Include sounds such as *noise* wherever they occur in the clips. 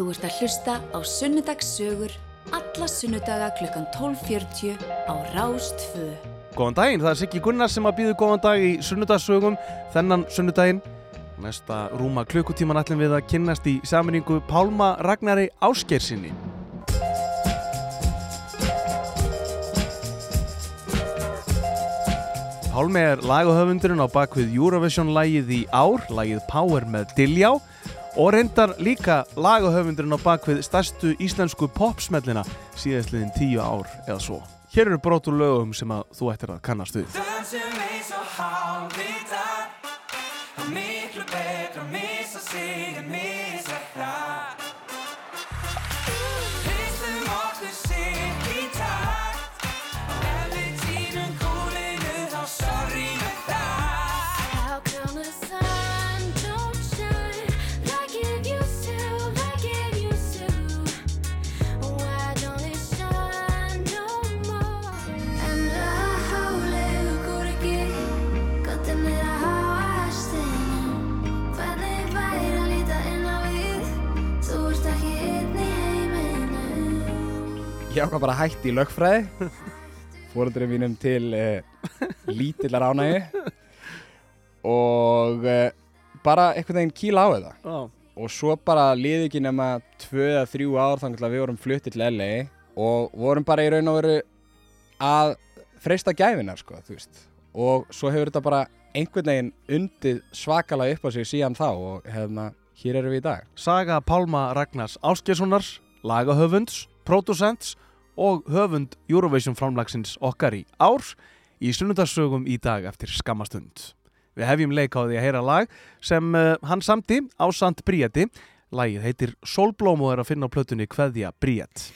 Þú ert að hlusta á Sunnudagssögur alla sunnudaga klukkan 12.40 á Rástfö. Góðan daginn, það er Siggi Gunnar sem að býðu góðan dag í sunnudagssögum þennan sunnudaginn. Næsta rúma klukkutíman ætlum við að kynnast í saminningu Pálma Ragnari Áskersinni. Pálmi er lagahöfundurinn á bakvið Eurovision-lægið í ár, lægið Power með Diljá og reyndar líka lagahöfundurinn á bakvið stærstu íslensku popsmellina síðastliðin tíu ár eða svo. Hér eru brotur lögum sem að þú ættir að kannast við. Ég ákvað bara hætti í lögfræði. Fóröldurinn mínum til uh, lítillar ánægi og uh, bara einhvern veginn kýla á þetta. Já. og svo bara liði ekki nema tvö eða þrjú ár þannig að við vorum fluttið til LA og vorum bara í raun og veru að freista gæfinar sko, og svo hefur þetta bara einhvern veginn undið svakalega upp á sig síðan þá og hefna, hér erum við í dag. Saga Pálma Ragnars Áskerssonar, lagahöfunds, pródusents og höfund Eurovision framlagsins okkar í ár í sunnudagssögum í dag eftir skamastund. Við hefjum leik á því að heyra lag sem uh, hann samti á Sant Bríeti. Lagið heitir Solblóm og er að finna á plötunni Kveðja Bríet.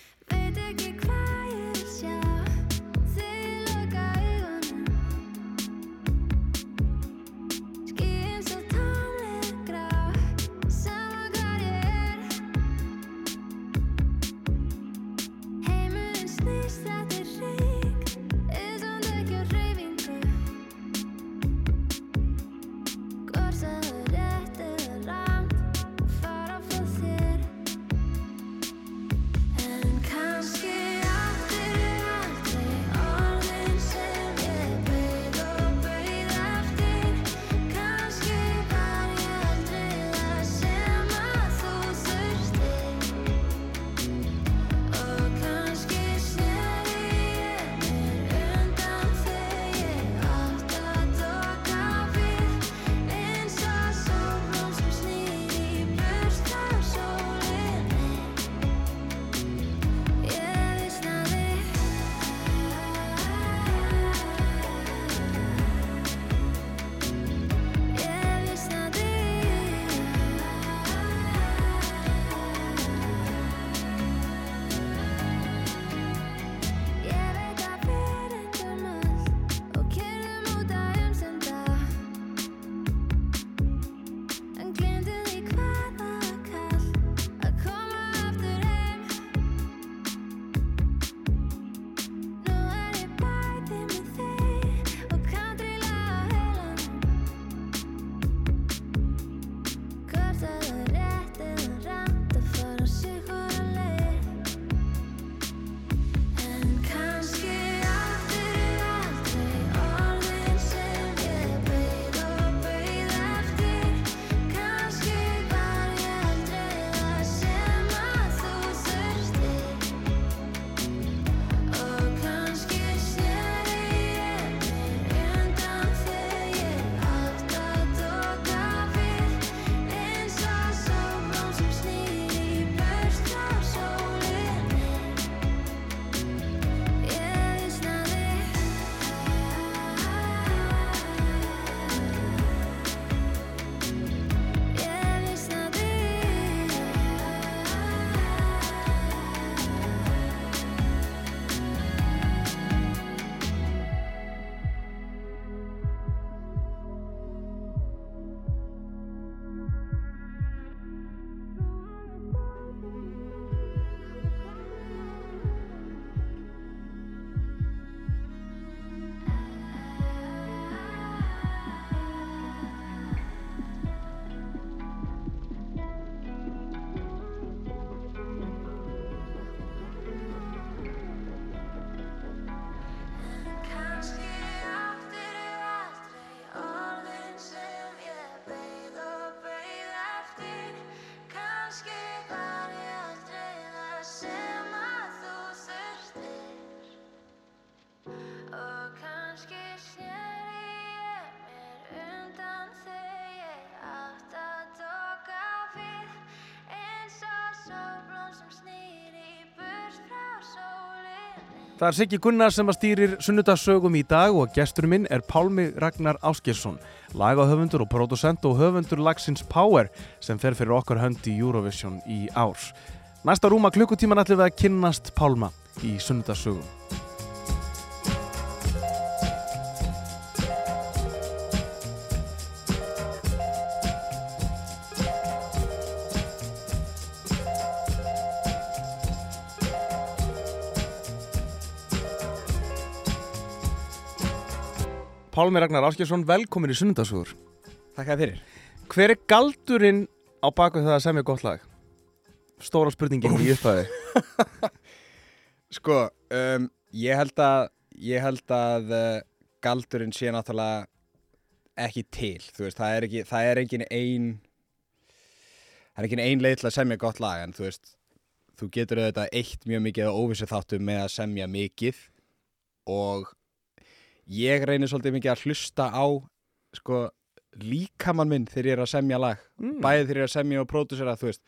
Það er Siggi Gunnar sem að stýrir sunnudagssögum í dag og gestur minn er Pálmi Ragnar Áskjesson, lagahöfundur og producent og höfundur lagsins Power sem fer fyrir okkar hönd í Eurovision í ár. Næsta rúma klukkutíman ætlum við að kynnast Pálma í sunnudagssögum. Pálmi Ragnar Áskjesson, velkomin í sunnudagssögur. Þakka fyrir. Hver er galdurinn á baku það að semja gott lag? Stóra spurningin í upphæði. *laughs* Sko, um, ég held að, ég held að uh, galdurinn sé náttúrulega ekki til, þú veist, það er ekki, það er engin ein, það er engin ein leið til að semja gott lag, en þú veist, þú getur auðvitað eitt mjög mikið á óvissu þáttu með að semja mikið og ég reynir svolítið mikið að hlusta á, sko, líkamann minn þegar ég er að semja lag, Mm. bæði þegar ég er að semja og veist,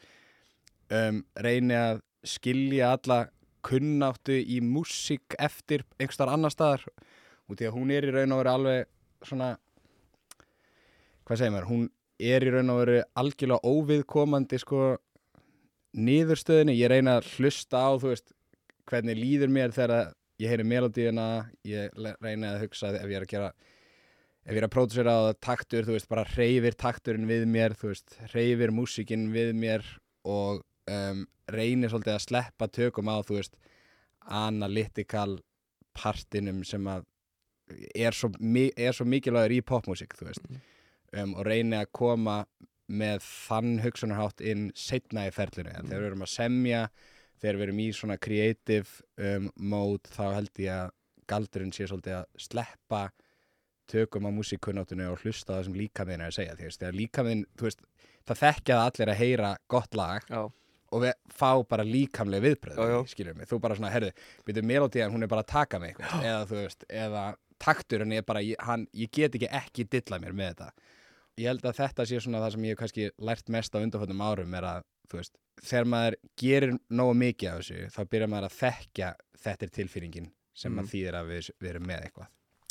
um, reyni að skilja alla kunnáttu í músík eftir einhverstaðar annar staðar. Út í að hún er í raun og veru alveg svona hvað segir maður, hún er í raun og veru algjörlega óviðkomandi sko niðurstöðinni, ég reyna að hlusta á þú veist, hvernig líður mér þegar ég heyri melodíuna ég reyna að hugsa ef ég er að gera ef ég er að pródusera á taktur, þú veist, bara reyfir takturinn við mér, þú veist, reyfir músíkinn við mér og um, reynir svolítið að sleppa tökum á, þú veist, analytical partinum sem að er svo, er svo mikilvægur í popmusík, þú veist, um, og reyni að koma með þann hugsunarhátt inn setna í ferlinu, en þegar við erum að semja, þegar við erum í svona creative um, mode, þá held ég að galdurinn sé svolítið að sleppa tökum á músíkkunnáttunni og hlusta það sem líkaminn er að segja, veist, þegar líkaminn, þú veist, það þekkja það allir að heyra gott lag Já. og við fá bara líkamlega viðbröð skiljum við, þú bara svona, herðu byrju melodían, hún er bara að taka mig eitthvað, eða þú veist, eða takturinn er bara hann, ég get ekki ekki dilla mér með þetta. Ég held að þetta sé svona það sem ég hef kannski lært mest á undanfötum árum er að, þú veist, þegar maður gerir nógu mikið af þessu, þá byrjar maður að þekkja þetta er tilfinningin sem Mm. að þýðir að við, við erum með eitthvað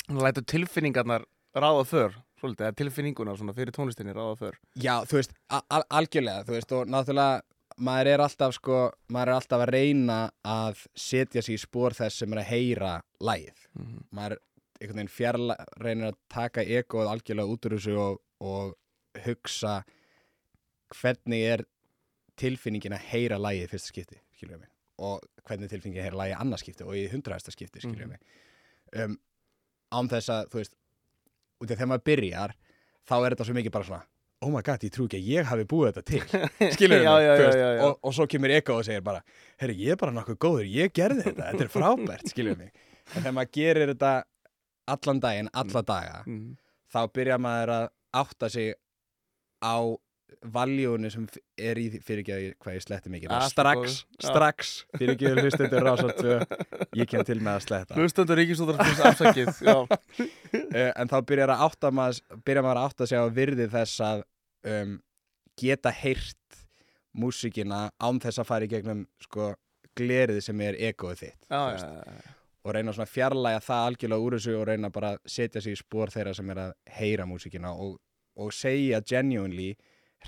Hann lætur tilfinningarnar ráða för, svolítið, eða tilfinninguna svona fyrir tónlistinni ráða för. Já, þú veist, al al algjörlega, þú veist, og náttúrulega maður er alltaf, sko, maður er alltaf að reyna að setja sig í spór þess sem er að heyra lægið. Mhm. Maður einhvern veginn fjarla, reynir að taka egoð algjörlega út úr þessu og, og hugsa hvernig er tilfinningin að heyra lægið fyrsta skipti, skiljum mig, og hvernig tilfinningin að heyra lægið í annað skipti og í hundraðasta skipti, skiljum mig. Um, án þess að, þú veist, út af þegar maður byrjar, þá er þetta svo mikið bara svona oh my god, ég trú ekki að ég hafi búið þetta til *laughs* já, já, já. Og, og svo kemur Eko og segir bara herri, ég er bara nokkuð góður, ég gerði þetta þetta er frábært, skilur mig en þegar maður gerir þetta allan daginn alla daga, Mm. þá byrjar maður að átta sig á valjúinu sem er í því- fyrir ekki að hvað ég sletti mikið. Strax, strax fyrir ekki að hlustundur *laughs* rása tvö ég kem til með að sletta. Hlustendur ríkisúðarfins afsakið, uh, *laughs* en þá byrjar, að átta maður, að átta sig á virði þess að um, geta heyrt músíkina án þess að fara í gegnum sko, glerið sem er egoið þitt Já, já, já. og reyna svona að fjarlæga það algjörlega úr þessu og reyna bara að setja sig í spór þeirra sem er að heyra músíkina og, og segja genuinely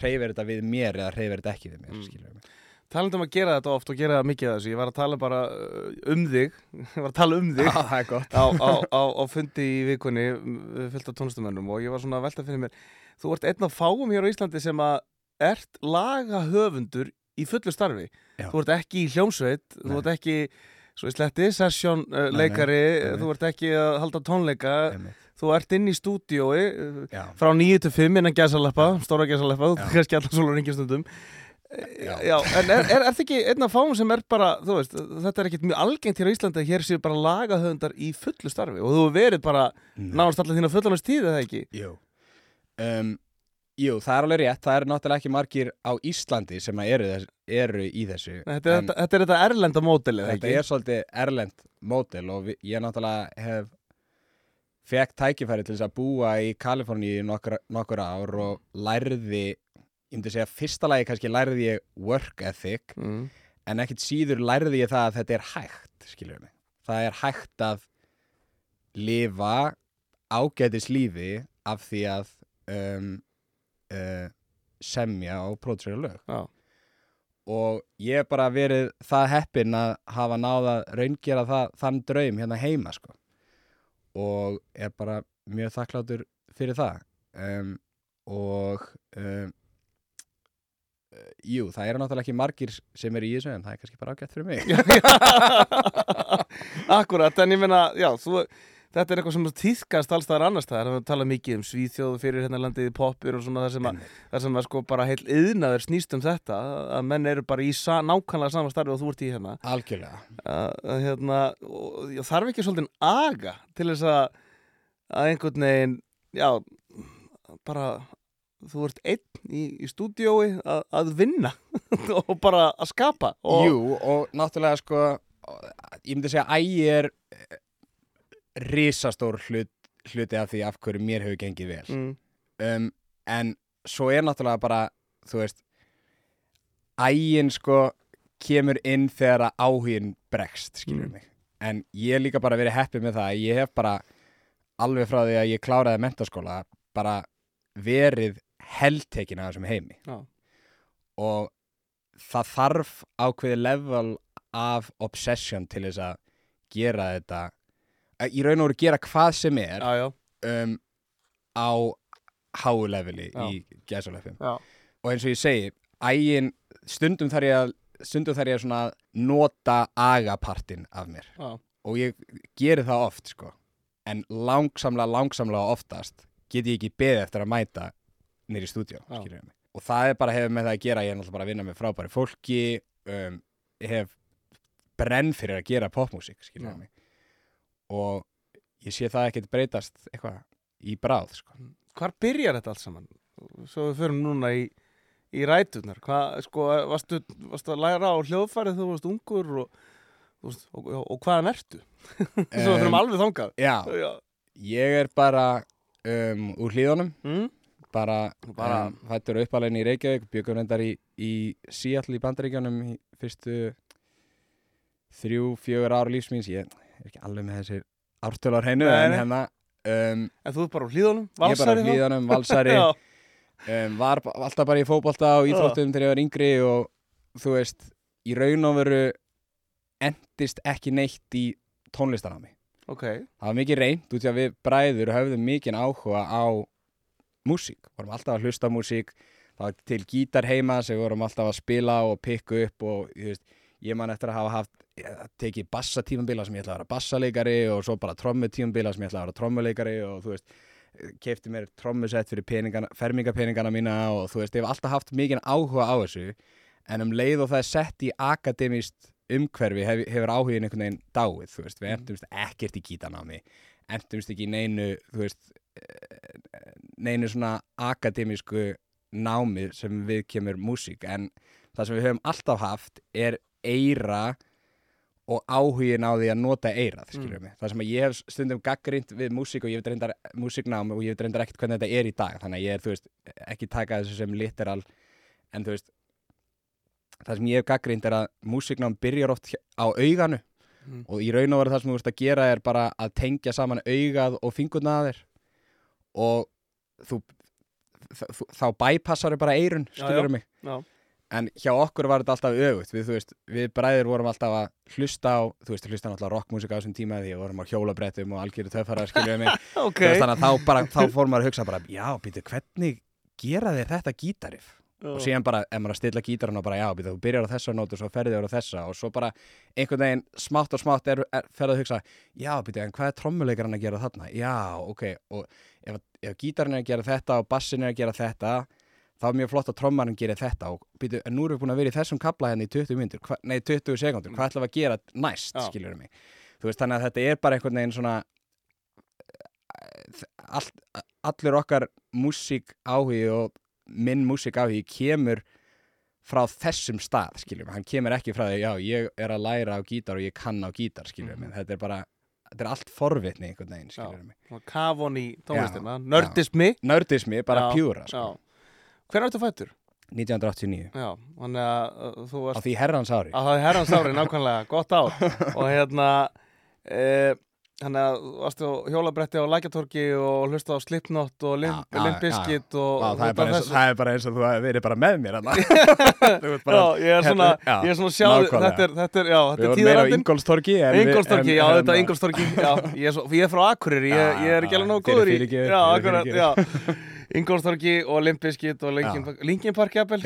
hreyfir þetta við mér eða hreyfir þetta ekki við mér Mm. mm. Talandi um að gera þetta oft og gera það mikið af þessu, ég var að tala bara uh, um þig, *laughs* ég var að tala um þig gott á, á, á, á fundi í vikunni við fyllt af tónlistamönnum og ég var svona að velta fyrir mér þú ert einn af fáum hér á Íslandi sem að ert lagahöfundur í fullu starfi Já. þú ert ekki í hljómsveit, þú Nei. ert ekki svo í sletti, session uh, Nei, nei, leikari nei, nei. þú ert ekki að halda tónleika Einmitt. þú ert inn í stúdíói uh, Já, frá 9 til 5 innan gæsaleppa, stóra gæsaleppa þú kannski allar svolur ringið stundum Já. Já, en er, er, er það ekki einn af fáum sem er bara, þú veist, þetta er ekkit mjög algengt hér á Íslandi að hér séu bara lagahöfundar í fullu starfi og þú verið bara náðast allar þína fullanast tíð eða ekki? Jú um, Jú, það er alveg rétt Það eru náttúrulega ekki margir á Íslandi sem eru, þess, eru í þessu Nei, Þetta er, þetta, þetta er þetta erlenda mótil eða þetta er svolítið erlend mótil og vi, ég náttúrulega hef fekk tækifæri til þess að búa í Kaliforníu nokkur, nokkur ár og lærði ég myndi segja fyrsta lagi kannski lærði ég work ethic Mm. en ekkit síður lærði ég það að þetta er hægt skilur mig það er hægt að lifa ágætis lífi af því að um, uh, semja og pródusera lög Já. og ég hef bara verið það heppinn að hafa náða raungera það, þann draum hérna heima sko. og er bara mjög þakklátur fyrir það um, og um, jú, það eru náttúrulega ekki margir sem eru í þessu en það er kannski bara ágætt fyrir mig *laughs* Akkurat, en ég meina, já, þú, þetta er eitthvað sem týðkast alls staðar annars það tala mikið um svíþjóðu fyrir hérna landið í poppir og svona það sem að, það sem að sko bara heil yðnaður snýst um þetta, að menn eru bara í sa, nákvæmlega sama starfi og þú ert í hérna, algjörlega. Að, að hérna, og, já, þarf ekki svolítið aga til þess að, að einhvern veginn, já, bara, þú ert einn í, í stúdiói að, að vinna *laughs* og bara að skapa og, Jú, og náttúrulega sko ég myndi segja að ægi er eh, risastór hlut, hluti af því af hverju mér hefur gengið vel mm, um, en svo er náttúrulega bara þú veist ægin sko kemur inn þegar að áhugin bregst, skilur Mm. mig en ég hef líka bara verið heppið með það að ég hef bara alveg frá því að ég kláraði mentaskóla bara verið heldtekin af þessum heimi Já. og það þarf ákveði level af obsession til þess að gera þetta að í raun og veru gera hvað sem er já, já, um, á háu leveli í gæsalöfum já, og eins og ég segi ægin, stundum þarf ég að stundum þarf ég að svona nota agapartin af mér. Já. og ég geri það oft sko. En langsamlega, langsamlega oftast get ég ekki beðið eftir að mæta nýri stúdíó, Já. skilur mig. Og það er bara hefur með það að gera, ég er náttúrulega bara að vinna með frábæri fólki um, ég hef brenn fyrir að gera popmusík, skilur Já. mig og ég sé það ekkert breytast eitthvað í bráð sko. Hvar byrjar þetta allt saman? Svo við förum núna í, í ræturnar. Hvað, sko, varstu, varstu að læra á hljóðfærið þú varst ungur og, og, og, og hvaðan ertu? *laughs* Svo við förum alveg þangað. Já, Já. ég er bara um, úr hlíðunum Mm? bara, Bara- um, hættur uppalegin í Reykjavík byggum reyndar í, í Seattle í bandaríkjunum í fyrstu þrjú, fjögur ára lífsmýns ég er ekki alveg með þessir ártölar hreinu en hérna um, En þú ert bara á hlýðunum? ég er bara Valsari þá? hlýðunum, valsari *laughs* um, var alltaf bara í fótbolta og íþróttum þegar ég var yngri og þú veist, í raun og veru endist ekki neitt í tónlistanámi Ok. það var mikið reynd út í að við bræður höfðum mikið áhuga á músík, vorum alltaf að hlusta á músík það var til gítar heima sem við vorum alltaf að spila og pikka upp og veist, ég man eftir að hafa haft tekið bassatímabila sem ég ætla að vera bassaleikari og svo bara trommutímabila sem ég ætla að vera trommuleikari og þú veist keipti mér trommusett fyrir peningana, fermingapeningana mína og þú veist, ég hef alltaf haft mikið áhuga á þessu. En um leið og það er sett í akademist umhverfi hef, hefur áhugin einhvern veginn dáið, þú veist, við endumst ekkert í gítanámi, endumst ekki í neinu, þú veist eh, neinu svona akademísku námi sem við kemur músík, en það sem við höfum alltaf haft er eira og áhugin á því að nota eirað, mig. Það sem að ég hef stundum gaggrind við músík og ég veit reyndar músíknám og ég veit reyndar ekkert hvernig þetta er í dag, þannig að ég er, veist, ekki taka þessu sem literal, en þú veist, það sem ég hef gaggrind er að músíknám byrjar oft á auganu Mm. og í raun og veru það sem þú ert að gera er bara að tengja saman augað og fingurna að þér og þú, þú þá bypassar bara eirun, skilur já. mig Já. En hjá okkur var þetta alltaf öfugt við, veist, við bræðir vorum alltaf að hlusta á þú veist, hlusta náttúrulega rockmusika á þessum tíma því við vorum á hjólabrettum og algjöru töffara skilur mig, *laughs* Ok. Þú veist, þannig að þá, bara, þá fór maður að hugsa bara, já, býtu, hvernig gera þér þetta gítarif? og síðan bara, ef maður að stilla gítarinn og bara, já, býtu, þú byrjar á þessa nótu og svo ferði þér á þessa og svo bara einhvern veginn smátt og smátt er, er ferði að hugsa, já, býtu, en hvað er trommuleikarinn að gera þarna? Já, ok, og ef, ef gítarinn að gera þetta og bassin að gera þetta þá er mjög flott að trommarinn gerir þetta og býtu, en nú erum við búin að vera í þessum kabla hérna í 20 myndur, nei 20 sekundur, hvað ætlum við að gera næst, Já. skilur mig? Þú veist, þannig að þetta er bara einhvern veginn svona all, allur okkar músík áhugi og minn músík áhugi kemur frá þessum stað, skiljum hann kemur ekki frá því, já, ég er að læra á gítar og ég kann á gítar, skiljum mm. Þetta er bara, þetta er allt forvitni einhvern veginn, skiljum mig. Kafon í tónlistina. Nördismi. nördismi, bara pjúra, sko Hvernig ertu fættur? 1989, Já, þannig að þú á varst því herrans ári. Það er herrans ári nákvæmlega, *laughs* gott ár. Og hérna e, Þannig að þú varstu á hjólabretti á Lækjatorki og hlusta á Slipknot og og það, það er bara eins og þú verið bara með mér *laughs* bara- Já, ég er svona, já, ég er svona sjáð, þetta er, þetta er, já, þetta Við er vorum meira á Ingolstorgi Ingolstorki, já, þetta er Ingolstorki ég er, frá Akureyri, ég, er ekki alveg nógu góður í Já, akkurat, já *laughs* Ingolstorki og Limp Bizkit og Linkin. Park Linkin Park jafnvel,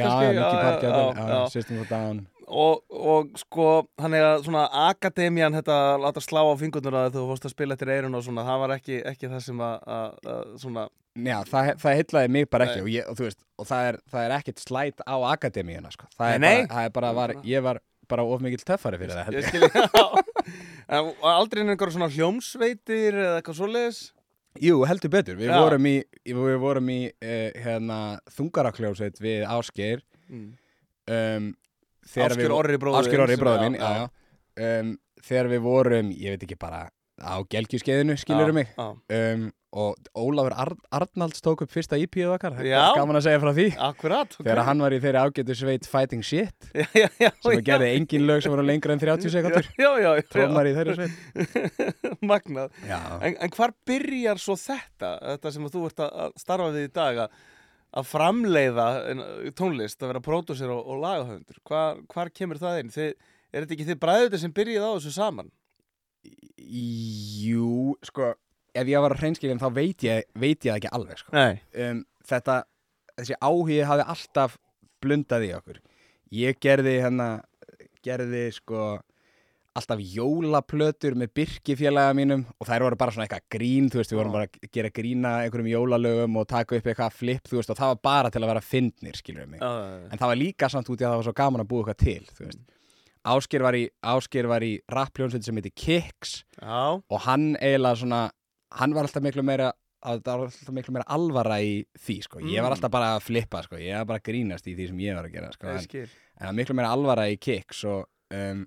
Og, og sko, hann er að svona akademían þetta að láta slá á fingurnur að þú fórst að spila eftir eirun og svona, það var ekki, ekki það sem að, að, að svona, Já, það, það heitlaði mig bara ekki og, ég, og veist, og það er, það er ekkit slæt á akademíuna, sko. Það er bara, það er bara var, ég var bara of mikill töffari fyrir það, *laughs* aldrei inn einhver svona hljómsveitir eða eitthvað svoleiðis Jú, heldur betur. Við Já. vorum í, við vorum í uh, hérna, þungarakljósveit við Ásgeir mm. um, þegar Ásgeir við- Orri bróðir Ásgeir Orri sem- bróður minn, já, já, já. Um, þegar við vorum, ég veit ekki bara á gelgjuskeiðinu, skilur mig um, og Ólafur Ar Arnalds tók upp fyrsta IP-ið okkar Það er gaman að segja frá því akkurat ok. þegar hann var í þeirri ágætu sveit Fighting Shit *laughs* já, já, já, sem já. gerði engin lög sem voru lengra en 30 sekundur trómar í þeirri sveit. *laughs* Magnað en, en hvar byrjar svo þetta þetta sem að þú ert að að starfa við í dag að, að framleiða tónlist, að vera pródúsir og, og lagahöfundur hvar, hvar kemur það inn? Þið, er þetta ekki þið bræður sem byrjið á þessu saman? Jú, sko ef ég var að hreinskilja þá veit ég, veit ég ekki alveg sko. Um, þetta, þessi áhugi hafi alltaf blundað í okkur. Ég gerði hérna gerði sko alltaf jólaplötur með byrkifélaga mínum og þær voru bara svona eitthvað grín þú veist, við vorum bara að gera grína einhverjum jólalögum og taka upp eitthvað flip þú veist, og það var bara til að vera fyndnir, skilur mig. Já, en það var líka samt út í að það var svo gaman að búa eitthvað til þú veist Ásker var í, í rappljónsveit sem heiti Kicks já, og hann eiginlega svona hann var alltaf miklu meira það alltaf miklu meira alvara í því sko. ég var Mm. alltaf bara að flippa sko. ég var bara að grínast í því sem ég var að gera sko. en, en það miklu meira alvara í Kicks og um,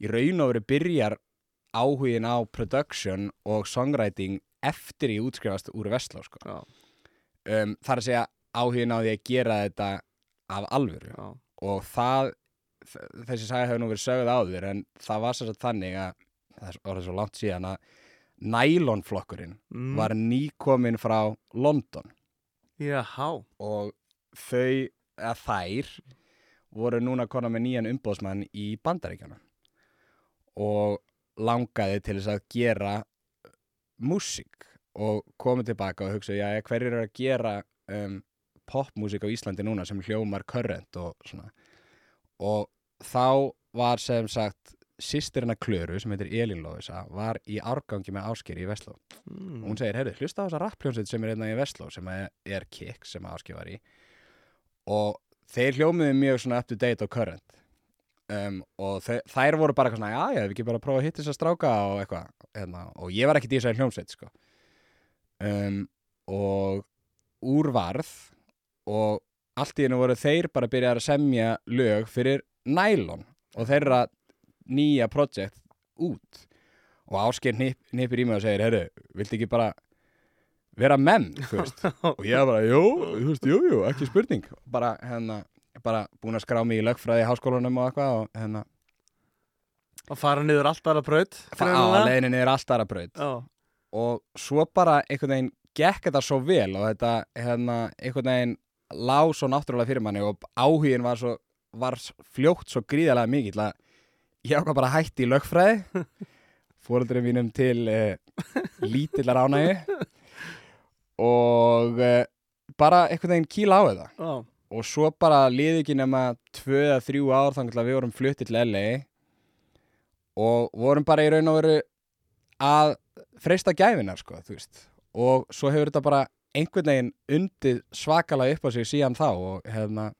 í raun og veru byrjar áhugin á production og songwriting eftir ég útskrifast úr Vestló sko. Um, þar að segja áhugin á því að gera þetta af alvöru já, og það þessi saga hefur nú verið sögð áður en það var sér þannig að það var svo langt síðan að nælonflokkurinn mm. var nýkomin frá London. Jáhá og þau, eða þær voru núna konar með nýjan umbóðsmann í bandaríkjana og langaði til þess að gera músík og komið tilbaka og hugsa, já, hverjir eru að gera um, popmúsík á Íslandi núna sem hljómar current og svona? Og þá var sem sagt sýstirina Klöru sem heitir Elín Lóðisa var í árgangi með Ásker í Vestló. Mm. og hún segir, heyrðu, hlusta á þessa rappljónsveit sem er einna í Vestló sem er, Kick sem Ásker var í. Og þeir hljómiðu mjög svona up to date og current. Um, og þær voru bara eitthvað svona, já, ég hef ekki bara að prófa að hitta þess að stráka og eitthvað, hérna, og ég var ekki í þessari hljómsveit, sko. Um, og úr varð og allt í hennu voru þeir bara að byrja að semja lög fyrir nælon og þeirra nýja projekt út. Og Ásker nip, nipir í mig og segir, heyrðu, viltu ekki bara vera menn, þú veist? *laughs* Og ég bara, jú, þú veist, jú, jú, ekki spurning. Bara, hérna, bara búin að skrá mig í lögfræði í háskólanum og eitthvað og hérna, Að fara niður allt aðra braut á leiðinni er allt aðra braut. Já, og svo bara einhvern veginn gekk þetta svo vel og þetta, hérna, einhvern veginn lá svo náttúrulega fyrir manni og áhugin var svo, var fljótt svo gríðarlega mikill að ég ákvað bara að hætti í lögfræði. *laughs* Fóreldurinn mínum til uh, lítillar ánægi og uh, bara einhvern veginn kýla á þetta. Já, og svo bara liði ekki nema tvö eða þrjú ár þannig að við vorum fluttið til LA og vorum bara í raun og veru að freista gæfinar sko, þú veist. Og svo hefur þetta bara einhvern veginn undið svakalega upp á sig síðan þá og hérna,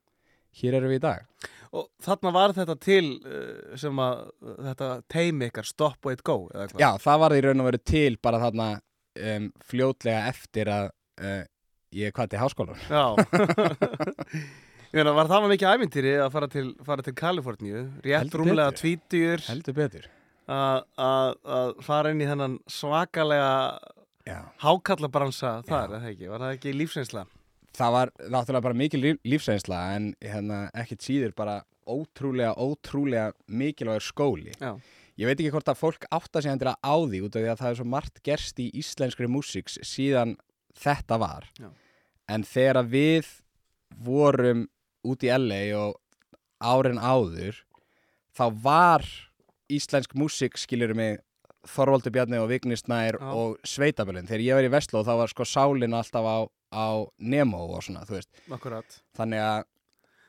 hér erum við í dag. Og þarna var þetta til uh, sem að þetta teimi ykkar Stop Wait Go eða hvað Já, það var í raun og veru til bara þarna um, fljótlega eftir að uh, ég kvati háskólan Já. *laughs* Ég meina, var það var mikið ævintýri að fara til, fara til Kaliforníu? Rétt rúmlega tvítur heldur betur. Að fara inn í þennan svakalega hákallabransa þar, eða ekki, var það ekki lífsreynsla? Það var náttúrulega bara mikil líf, lífsreynsla en hérna, ekkit síður bara ótrúlega, ótrúlega mikilvægur skóli. Já. ég veit ekki hvort að fólk átta sig endilega á því út af því að það er svo margt gerst í íslenskri músiks síðan þetta var Já. en þegar að við vorum út í LA og árin áður þá var íslensk músik skilurum mig Þorvaldur Bjarni og Vigni Snær Já. og Sveitabölin þegar ég var í Vestló þá var sko sálin alltaf á, á Nemo og svona þú veist Akkurat. þannig að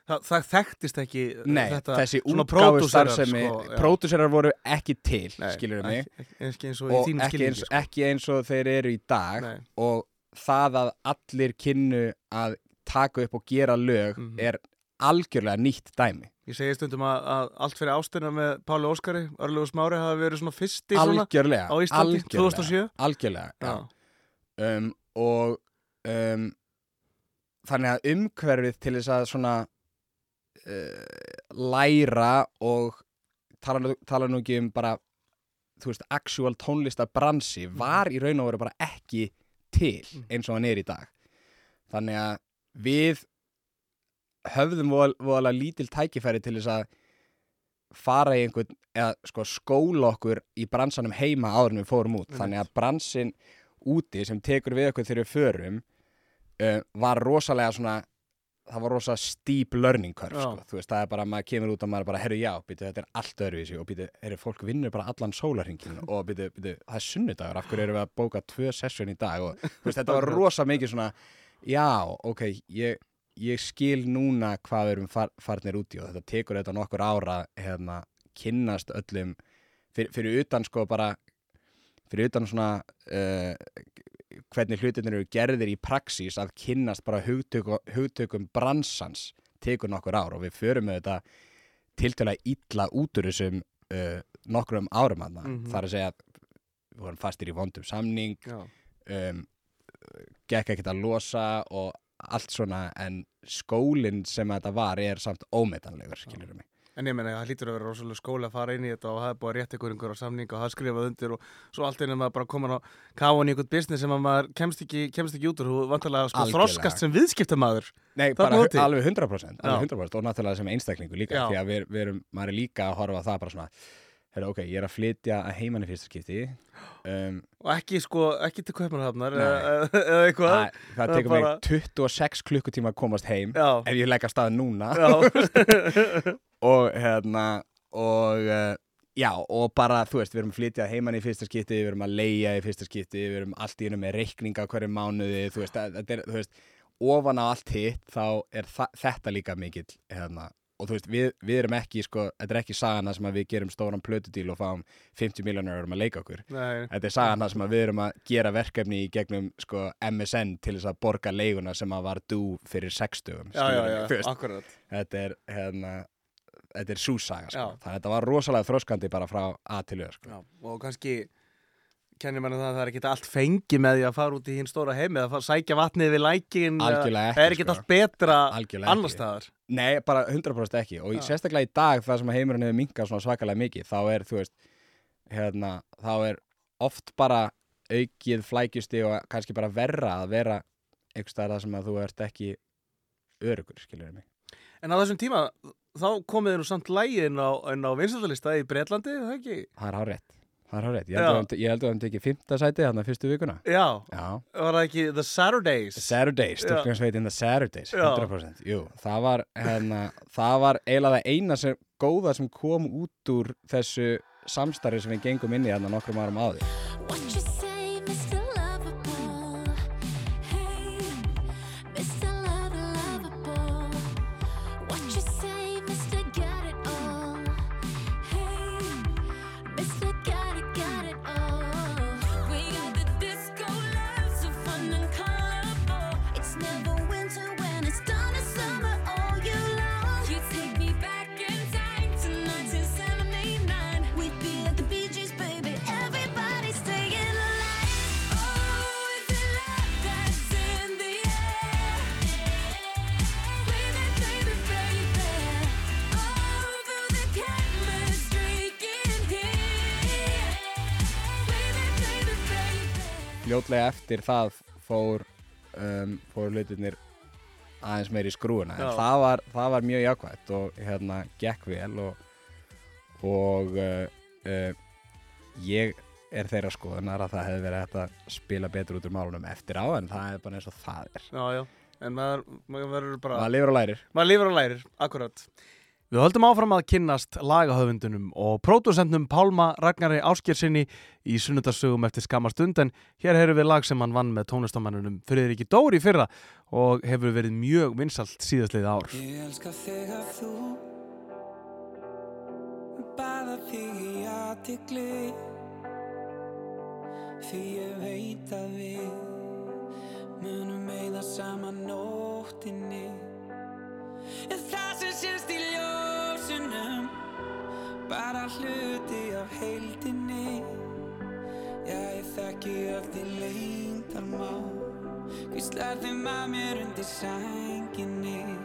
Það, það þekktist ekki uh, Nei, þetta, þessi svona útgáfu pródúserar, starfsemi sko, pródúserar voru ekki til, Nei, skilur mig ekki, ekki, eins og í og þínum skilningi eins, sko. ekki eins og þeir eru í dag Nei. og það að allir kynnu að taka upp og gera lög Mhm. er algjörlega nýtt dæmi Ég segi stundum að, að allt fyrir ástina með Páli Óskari, Örlugur Smári hafa verið svona fyrsti svona algjörlega, á Íslandi, algjörlega, 2007. algjörlega. Já. Um, og um, þannig að umhverfið til þess að svona uh, læra og tala, tala nú ekki um bara þú veist, actual tónlistabransi var í raun og veru bara ekki til eins og hann er í dag. Þannig að við höfðum voðalega lítil tækifæri til þess að fara í einhvern eða sko skóla okkur í bransanum heima áður en við fórum út. Þannig að bransin úti sem tekur við okkur þegar við förum uh, var rosalega svona það var rosa steep learning curve sko. þú veist, það er bara, maður kemur út og maður bara, herru já, býtu, þetta er allt öðruvísi. Og býtu, herru, fólk vinnur bara allan sólarhingin *laughs* og býtu, býtu, það er sunnudagur af hverju erum við að bóka tvö session í dag? Og þú veist, þetta var rosa mikið svona já, ok, ég, ég skil núna hvað við erum far, farnir út í og þetta tekur þetta nokkur ára hérna, kynnast öllum. Fyrir, fyrir utan sko bara fyrir utan svona uh, hvernig hlutinir eru gerðir í praxís að kynnast bara hugtöku, hugtökum bransans tekur nokkur ár og við förum með þetta tiltölulega illa út úr þessum uh, nokkrum árum aðna Mhm. þar að segja að við vorum fastir í vondum samning um, gekk ekkert að losa og allt svona en skólinn sem þetta var er samt ómetanlegur skilur mig En ég meina, það hlýtur að vera rosalega skóli að fara inn í þetta og það er búið að rétta ykkur einhverja samning og það skrifað undir og svo allt einu maður bara komin á káan í einhvern business sem að maður kemst ekki, kemst ekki út úr, þú vantarlega sko þroskast sem viðskiptamaður. Nei, Það bara alveg 100%, Já. alveg 100% og náttúrulega sem einstaklingu líka Já. því að við, við erum, maður er líka að horfa á það bara svona Herra, ok, ég er að flytja að heiman í fyrsta skipti um, Og ekki sko, ekki til Kaupmannhafnar Nei. eða eitthvað. það, það tekur bara- mig 26 klukkutíma að komast heim Já, ef ég legg að staða núna *laughs* *laughs* og hérna og uh, já, og bara, þú veist, við erum að flytja heiman í fyrsta skipti, við erum að leia í fyrsta skipti, við erum allt í hennu með reikninga hverju mánuði, þú veist, að- er, þú veist, ofan á allt hitt, þá er þetta líka mikill, hérna, og þú veist, við, við erum ekki, sko, þetta er ekki sagana sem að við gerum stóran plötudíl og fáum 50 miljonar um að leika okkur. nei, Þetta er sagana sem að við erum að gera verkefni í gegnum, sko, MSN til þess að borga leiguna sem að var dú fyrir 60 já, já, já, veist, akkurat. þetta er hérna þetta er súsaga sko. Að þetta var rosalega þroskandi bara frá A til Ö sko. Já, og kannski kennir mann það að það er ekki allt fengi með því að fara út í hinn stóra heimi að sækja vatnið við lækin það er ekki, sko. allt betra Algjörlega annar staðar Nei, bara 100% ekki og Já. sérstaklega í dag það sem að heimurinn hefur minkað svakalega mikið þá er, veist hérna, þá er oft bara aukið flækjusti og kannski bara verra að vera einhvers staðar það sem að þú ert ekki örugur, skilur mig en á þessum tíma þá komið þið nú samt lægin á, inn á vinsaldalista í Breitlandi, er það ekki? Það er hár rétt, það er hár rétt Ég Já. held að hann- ég held að hann tekið fymta sæti þarna fyrstu vikuna Já, Já, var það ekki The Saturdays? The Saturdays, Já. stúlkansveitin The Saturdays, Já. 100%, jú, það var, hérna, það var eiginlega það eina sem, góða sem kom út úr þessu samstarfi sem við gengum inn í hérna nokkrum árum áður. Fljótlega eftir það fór, um, fór hlutirnir aðeins meir í skrúuna, en það var, það var mjög jákvæmt og hérna gekk vel og, og uh, uh, ég er þeirra skoðunar að það hefði verið hægt að spila betur út úr málunum eftir á en það er bara eins og það er. Já, já, en maður, maður verður bara maður lifir og lærir. Maður lifir og lærir, akkurat Við höldum áfram að kynnast lagahöfundunum og pródusentnum Pálma Ragnari Áskjersinni í sunnudasögum eftir skamma stund en hér hefur við lag sem hann vann með tónlistamannunum Friðriki Dóri fyrra og hefur verið mjög vinsalt síðastliðið ár. Ég elska þegar þú Baða þig í aðtikli Því ég veit að við Munum eigða saman nóttinni hluti af heildinni. Já, ég þekki öll í leyndarmál. Hvíslar þeim að mér undir sænginni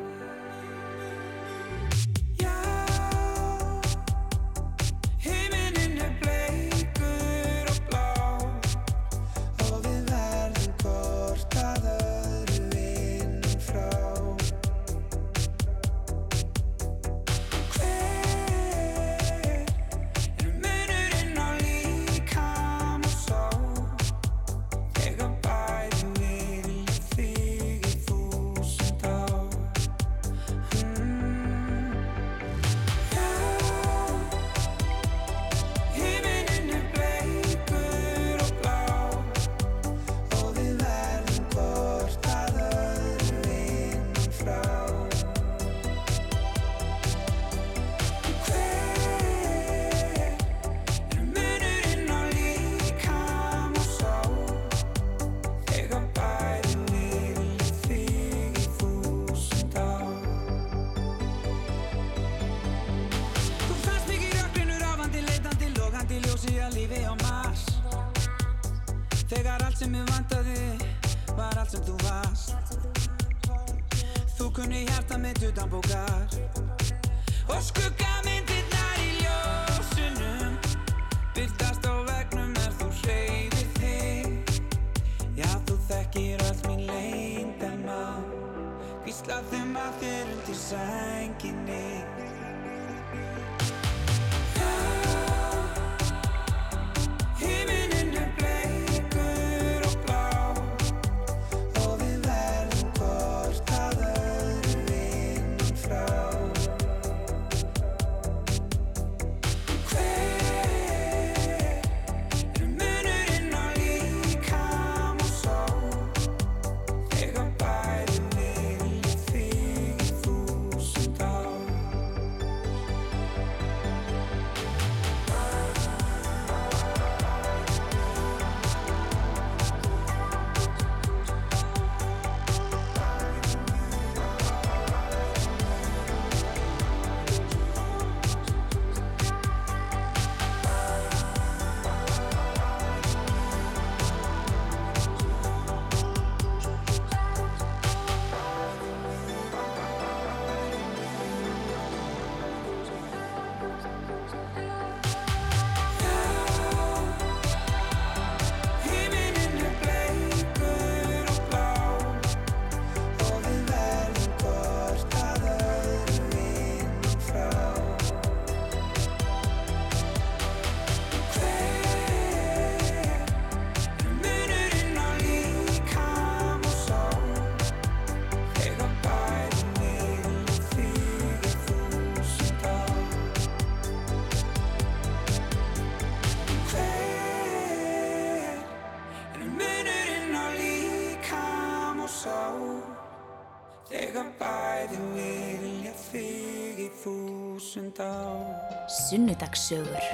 Sunnudagssögur.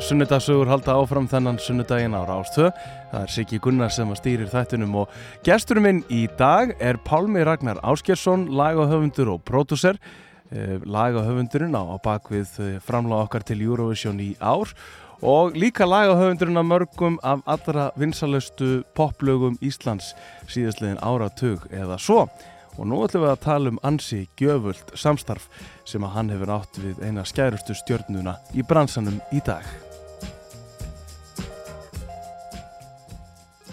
Sunnudasögur halda áfram þennan sunnudaginn á Rástvö. Það er Siggi Gunnar sem að stýrir þættunum og gesturinn minn í dag er Pálmi Ragnar Áskjesson, lagahöfundur og pródúser. Eh, Lagahöfundurinn á, á bakvið eh, framláð okkar til Eurovision í ár og líka lagahöfundurinn af mörgum af allra vinsalustu poplögum Íslands síðastliðin áratug eða svo. Og nú ætlum við að tala um ansi gjöfult samstarf sem að hann hefur átt við eina skærustu stjörnuna í bransanum í dag.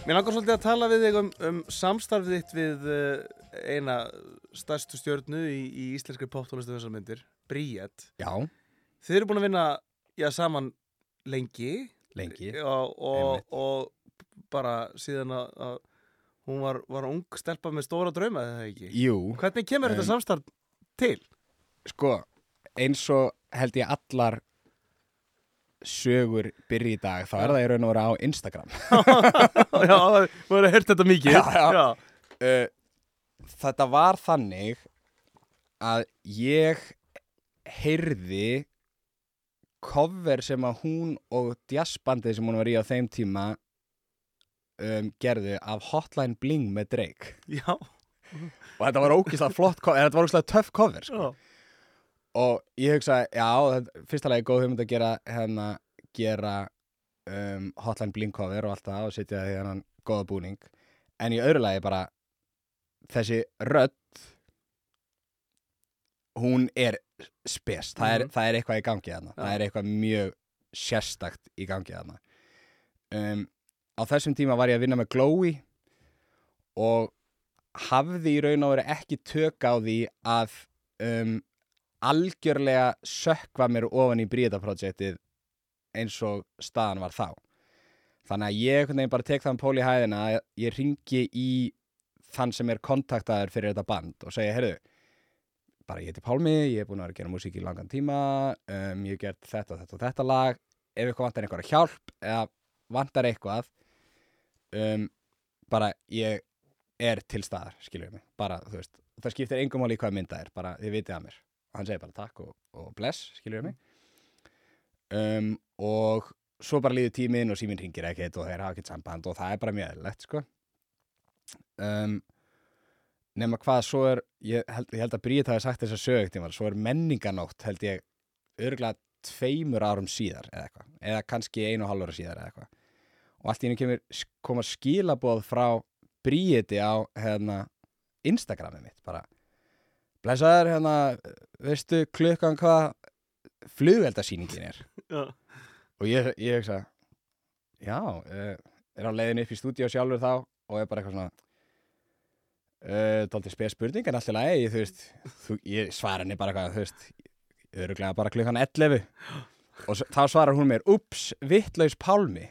Mér langar svolítið að tala við þig um, um samstarfið þitt við uh, eina stærstu stjörnu í, í íslenskri poptónlistu þessar myndir, Bríett. Já, Þið eru búin að vinna, já, saman lengi lengi og, og, Einmitt. og bara síðan að, að hún var, var ung stelpa með stóra drauma, eða ekki? Jú, Hvernig kemur Um, þetta samstarf til? sko, eins og held ég allar sögur byrja í dag, þá er það í raun og vera á Instagram *laughs* já, þú hefur heyrt þetta mikið. Já, já. já. uh, Þetta var þannig að ég heyrði cover sem að hún og jazzbandið sem hún var í á þeim tíma um, gerðu af Hotline Bling með Drake. Já, og þetta var ógislega flott cover, þetta var ógislega töff cover sko. og ég hugsaði, já, fyrsta lagi góð hugmynd að gera hérna, gera um, Hotline Bling cover og allt það og setja því hennan góða búning. En í öðru lagi bara þessi rödd hún er spes, það, er, Mhm. það er eitthvað í gangi þarna, það Já. er eitthvað mjög sérstakt í gangi þarna. Um, á þessum tíma var ég að vinna með Glowy og hafði í raun og verið ekki tök á því að um, algjörlega sökva mér ofan í Bríða-projektið eins og staðan var þá. Þannig að ég veginn bara tek þann pól í hæðina að ég ringi í þann sem er kontaktaður fyrir þetta band og segja, heyrðu bara ég heiti Pálmi, ég er búin að vera að gera músík í langan tíma um, ég hef gert þetta þetta og þetta lag. Ef eitthvað vantar einhverja hjálp eða vantar eitthvað um, bara ég er til staðar, skiljum mig. Bara, þú veist, það skiptir engum máli í hvað mynda er bara þið vitið að mér. Og hann segir bara takk og, og bless, skiljum mig. Um, og svo bara líður tíminn og síminn ringir ekkert og þeir hafa ekkert samband og það er bara mjög eðlilegt sko. Um, nema hvað svo er ég held, ég held að Bríð hafi sagt þess að sögtíma svo er menninganótt held ég örgulega tveimur árum síðar eða eitthvað, eða kannski einu og ára síðar eða eitthvað og allt í henni kemur koma skilaboð frá Bríði á hérna, Instagramið mitt bara blessaður hérna, veistu klukkan hvað flugveldasýningin er Já. og ég, ég hugsa já, uh, er á leiðin upp í stúdíu sjálfur þá og er bara eitthvað svona uh, dálítið spes spurning en alltaf lagi, þú veist þú, ég svara henni bara eitthvað, þú veist öruglega bara klukkan 11 og þá svarar hún mér, ups, vittlaus Pálmi.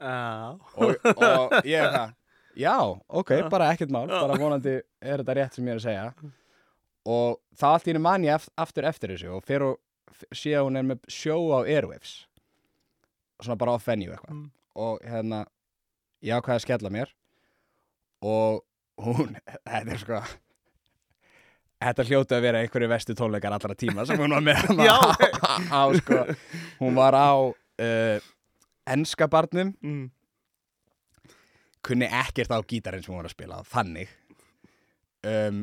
Og, og ég er það. *laughs* Já, ok, bara ekkert mál bara vonandi er þetta rétt sem ég er að segja. Og þá allt í henni man ég aftur eftir þessu og fer og f- sé að hún er með sjó á Airwaves. Svona bara off venue eitthvað. Mm. og hérna ég ákveði að skella mér og hún, *laughs* þetta er sko þetta hljóti að vera einhverju vestu tónleikar allra tíma sem hún var með *laughs* Já, á, á sko. Hún var á uh, enska barnum. Mm. kunni ekkert á gítarinn sem hún var að spila þannig. Um,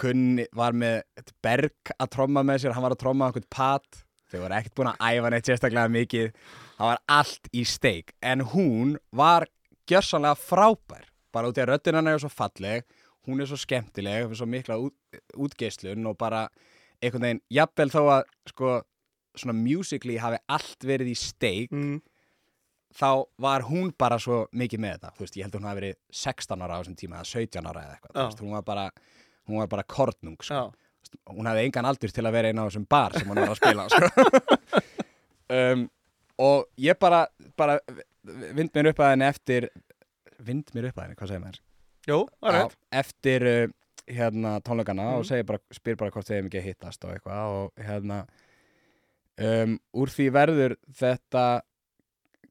kunni, var með berg að tromma með sér, hann var að tromma einhvern pat, þau voru ekkert búin að æfa neitt sérstaklega mikið, það var allt í steik, en hún var gjörsanlega frábær bara út í að röddinn hennar er svo falleg. Hún er svo skemmtileg, fyrir svo mikla út, útgeislun og bara einhvern veginn, jafnvel þó að sko, svona musically hafi allt verið í steik Mm. þá var hún bara svo mikið með þetta þú veist, ég held að hún hafi verið 16 ára á þessum tíma eða 17 ára eða eitthvað, þú veist, hún var bara hún var bara kornung, sko. Veist, hún hafði engan aldur til að vera einn á þessum bar sem hún var að spila sko. *laughs* um, og ég bara bara vind mér upp að henni eftir vind mér upp að henni, hvað segir maður? Já, rétt. eftir uh, hérna tónleikana Mhm. og segir bara, spyr bara hvort þeim ekki hittast og eitthvað og hérna um, úr því verður þetta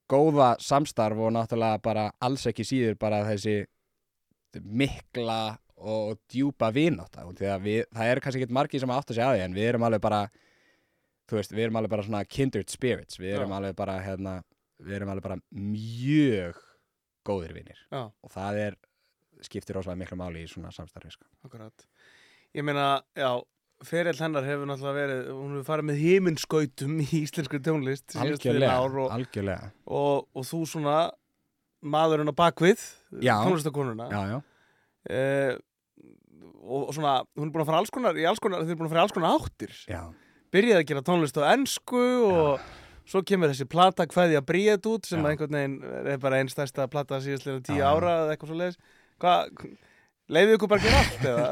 góða samstarf og náttúrulega bara alls ekki síður bara þessi mikla og djúpa við, það er kannski ekki margir sem átt að segja því en við erum alveg bara veist, við erum alveg bara svona kindred spirits við erum bara hérna, við erum alveg bara mjög góðir vinir Já. og það er skiptir rosalega miklu máli í svona samstarfi sko. Akkurat. Ég meina, já, ferill hennar hefur náttúrulega verið, hún hefur farið með heiminskautum í íslenskri tónlist algjörlega, og, algjörlega og, og þú svona maðurinn á bakvið, Já. tónlistakonuna. já, já, Eh, og, og svona, hún er búin að fara alls konar, í alls konar, þið er búin að fara alls konar áttir. já, Byrjaði að gera tónlist á ennsku og svo kemur þessi plata kveðja bríðet út sem Já. einhvern veginn er bara einn stærsta plata síðastliðin tíu Já, já. ára eða eitthvað svo leiðis. Hvað, Leiðið ykkur bara að gera allt eða?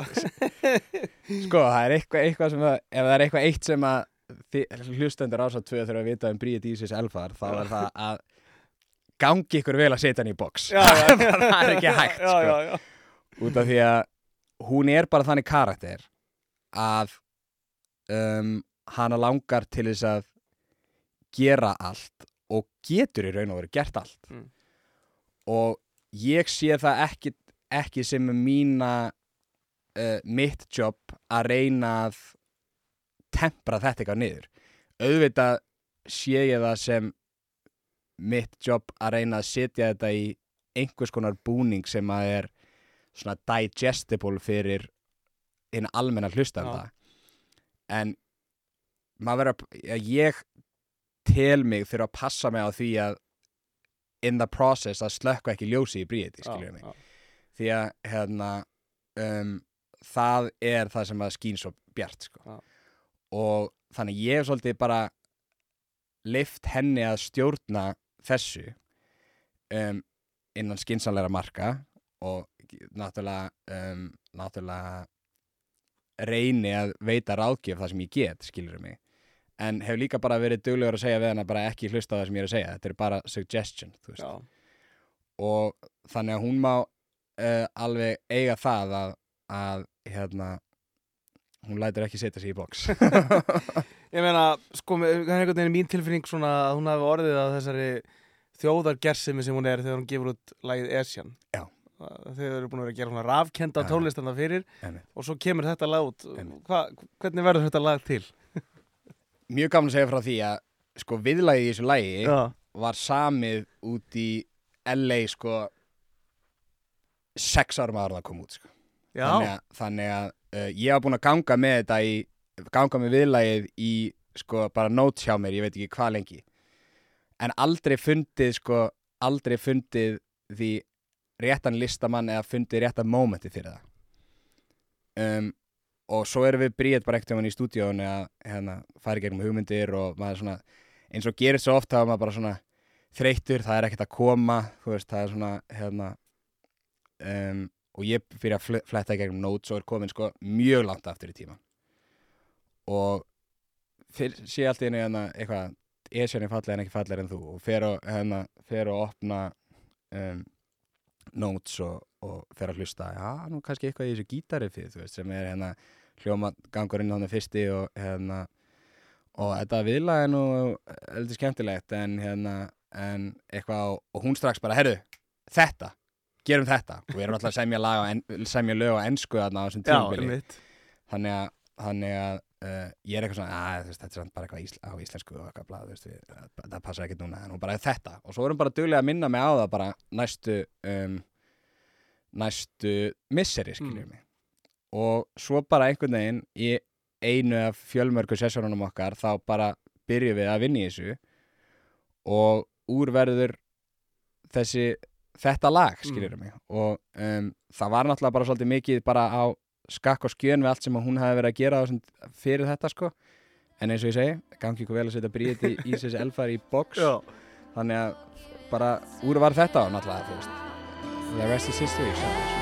*laughs* Sko, það er eitthvað, eitthvað sem að, ef það er eitthvað eitt sem að hlustendur ásað tvö þurfa að vita um Bríði Dísis Elfar, þá er það að gangi ykkur vel að setja hann í box. Já, já, já. *laughs* það er ekki hægt, Já, sko. já, já. Út af því að hún er bara þannig karakter að um, hana langar til þess að gera allt og getur í raun og veru gert allt. Mm. Og ég sé það ekki, ekki sem mína uh, mitt jobb að reyna að tempra þetta eitthvað niður. Auðvitað sé ég það sem mitt jobb að reyna að setja þetta í einhvers konar búning sem að er svona digestible fyrir hinn almenna hlustanda. En maður verður að ég tel mig þurfa að passa mig á því að in the process að slökka ekki ljósi í bríði, skiljum mig? Já, því að hérna um, það er það sem að skýn svo bjart sko. Já. og þannig ég hef svolítið bara lift henni að stjórna þessu um, innan skynsanleira marka og náttúrulega um, náttúrulega reyni að veita ráðgjöf það sem ég get, skilur mig en hef líka bara verið duglegur að segja við hana bara ekki hlusta á það sem ég er að segja, þetta er bara suggestion, og þannig að hún má uh, alveg eiga það að, að hérna hún lætur ekki setja sig í box *laughs* Ég meina, sko, það er einhvern veginn mín tilfinning svona að hún hafi orðið að þessari þjóðargersimi sem hún er þegar hún gefur út lagið Esjan. Já. Þeir eru búin að vera að gera svona rafkenda Já. tónlistanda fyrir Einmitt. og svo kemur þetta lag út. Hva, hvernig verður þetta lag til? *laughs* mjög gaman að segja frá því að sko viðlagið í þessu lagi Já. var samið út í LA sko sex árum ára það kom út sko. Þannig að, þannig að uh, ég var búin að ganga með þetta í ganga með viðlagið í sko bara notes hjá mér, ég veit ekki hvað lengi. En aldrei fundið sko aldrei fundið því réttan listamann eða fundið réttan momenti fyrir það. Um, og svo erum við bríðið bara ekkert í stúdíónu að hérna, fara í gegnum hugmyndir og maður svona eins og gerist svo oft þá er maður bara svona þreyttur, það er ekkert að koma þú veist, það er svona hérna, um, og ég fyrir að fl- fletta gegnum notes og er komin sko mjög langt aftur í tíma og fyr, sé allt einu hérna eitthvað er fallega en ekki fallega en þú og fer og, hérna, opna um, notes og, og fer að hlusta. Já, nú kannski eitthvað í þessu fyrir veist, sem er hérna hljóma gangur inn á þannig fyrsti og hérna og þetta viðlag er nú heldur skemmtilegt en hérna en eitthvað og hún strax bara, herru, þetta gerum þetta. Og við erum alltaf að semja, semja lög á ensku þarna á þessum einmitt. þannig að, þannig að uh, ég er eitthvað svona, að veist, þetta er bara eitthvað ísl, á íslensku og eitthvað blað, það, það passa ekkert núna. En hún bara þetta. Og svo erum bara duglega að minna mig á það bara næstu um, næstu misseri, skiljum mig. Og svo bara einhvern veginn í einu af fjölmörgu sessónunum okkar þá bara byrjum við að vinna í þessu. Og úr verður þessi þetta lag, skiljum mig? Og um, það var náttúrulega bara svolítið mikið bara á skakk og skjön við allt sem hún hafi verið að gera á þessum, fyrir þetta sko. En eins og ég segi, gangi ykkur vel að setja bríðið í, *laughs* í þessi elfar í Já. þannig að bara úr var þetta og náttúrulega the rest is history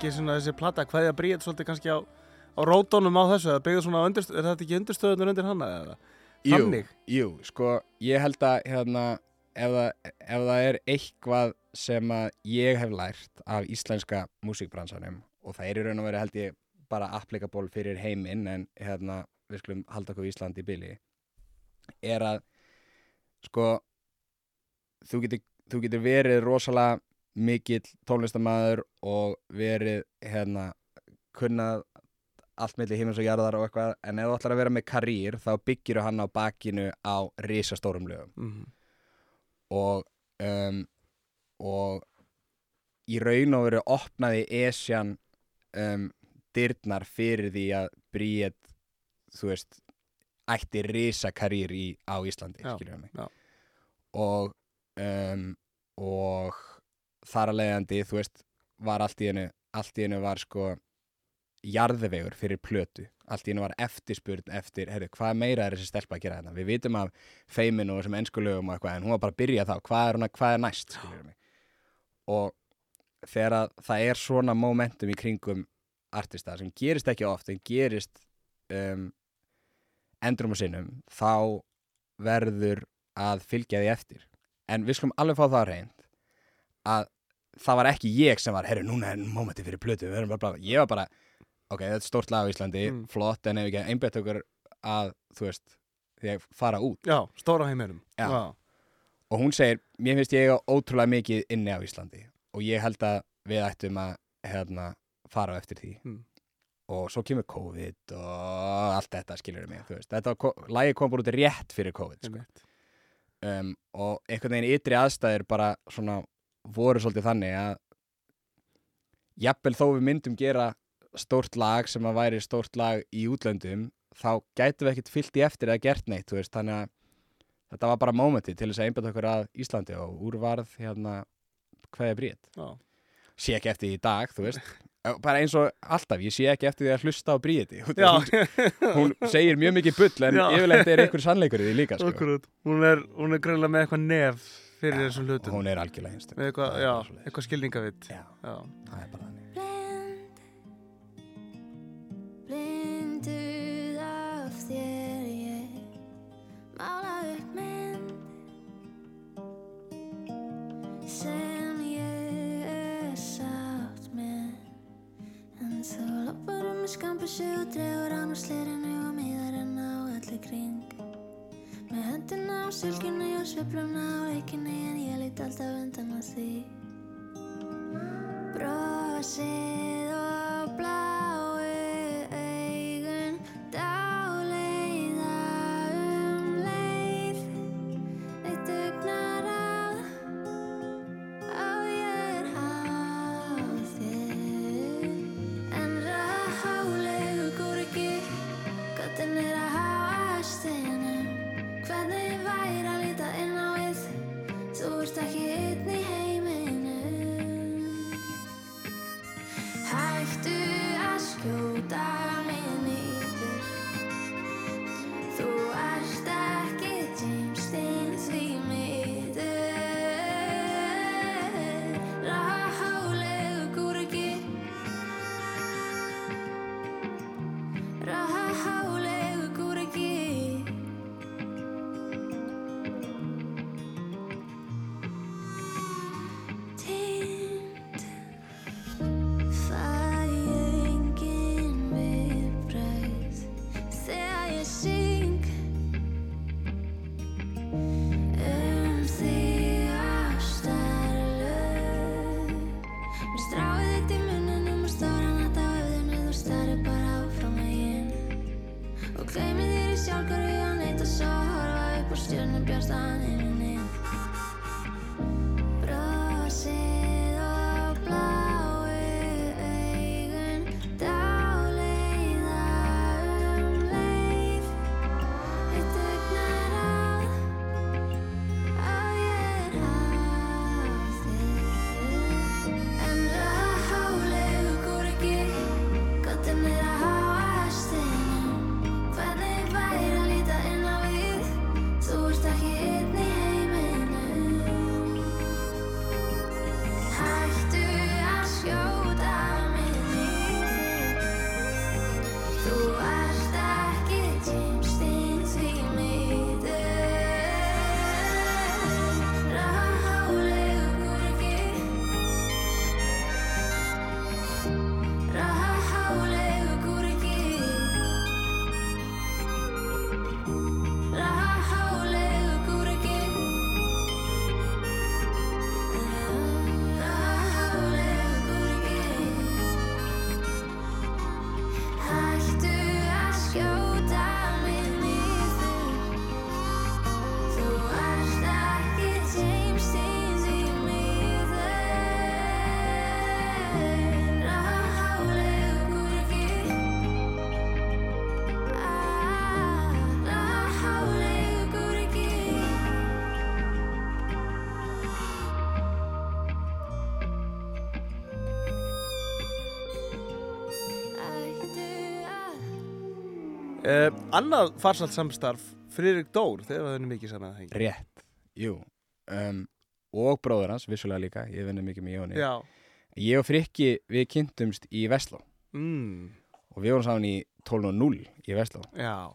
ekki svona þessi plata hvaðja bríð svolítið kannski á, á rótónum á þessu eða byggðu svona á undirst, er þetta ekki undirstöðunur undir hana eða? Jú, Þannig? jú, sko ég held að hérna, ef, það, ef það er eitthvað sem að ég hef lært af íslenska músíkbransanum og það er í raun og verið held ég bara applikable fyrir heiminn en hérna, við skulum halda okkur í Íslandi í byli er að sko þú getur, þú getur verið rosalega mikill tónlistamæður og verið hérna kunnað allt milli himins og jarðar og eitthvað en ef þú ætlar að vera með karýr þá byggir hann á bakinu á risastórum lögum Mm og um, og í raun og veru opnaði Esjan um, dyrnar fyrir því að Bríet þú veist ætti risa karýr í, á Íslandi já. og um, og þar að leiðandi þú veist var allt í hennu allt í hennu var sko jarðvegur fyrir plötu. Allt í hennu var eftirspurn eftir heyrðu, hvað meira er þessi stelpa að gera þetta við vitum af feimin og þessum enskulögum og eitthvað en hún var bara að byrja þá, hvað er, hana, hvað er næst og þegar að það er svona momentum í kringum artista sem gerist ekki oft en gerist um, endrum og sinnum þá verður að fylgja því eftir. En við skulum alveg fá það reynd að það var ekki ég sem var herru, núna er momenti fyrir plötu við erum bara, bara, ég var bara, ok, þetta er stórt lag á Íslandi, Mm. flott, en ef ekki einbætt okkur að, þú veist því að fara út Já, stóra heiminum Já. og hún segir, mér finnst ég eiga ótrúlega mikið inni á Íslandi og ég held að við ættum að hérna, fara á eftir því Mm. og svo kemur COVID og allt þetta skilur mig, þú veist þetta lagi kom bara út rétt fyrir COVID sko. Um, og einhvern veginn ytri aðstæður bara svona voru svolítið þannig að jafnvel þó við myndum gera stórt lag sem að væri stórt lag í útlöndum þá gætum við ekkert fyllt í eftir eða gert neitt, veist, þannig að þetta var bara mómenti til þess að einbæta okkur að Íslandi og úrvarð hérna hvað er Já. sé ekki eftir í dag, þú veist bara eins og alltaf, ég sé ekki eftir því að hlusta á bríði hún segir mjög mikið bull en Já. yfirleitt er einhver sannleikur í því líka sko. Hún er, er greinlega með eitthvað nef fyrir þessum hlutum. Hún er algjörlega einstök. Með eitthvað, svoleiðis. eitthvað skilningavitt já, Já, það er bara þannig. Blind Blinduð af þér ég Mála upp mynd Sem ég er sátt með. En þú lappar um með skambissu og dregur án á slirinu og miðarinn á öllu kring Með höndina á sylginni og sveifluna á leikinni en ég lít alltaf undan að því. Brosið Annað farsalt samstarf Friðrik Dór, þegar það er mikið saman rétt, jú. Um, og bróður hans, vissulega líka ég vinni mikið með Jóni. Já, ég og Frikki, við kynntumst í Vestló. Mm, og við vorum saman í 12.0 í Vestló. Já.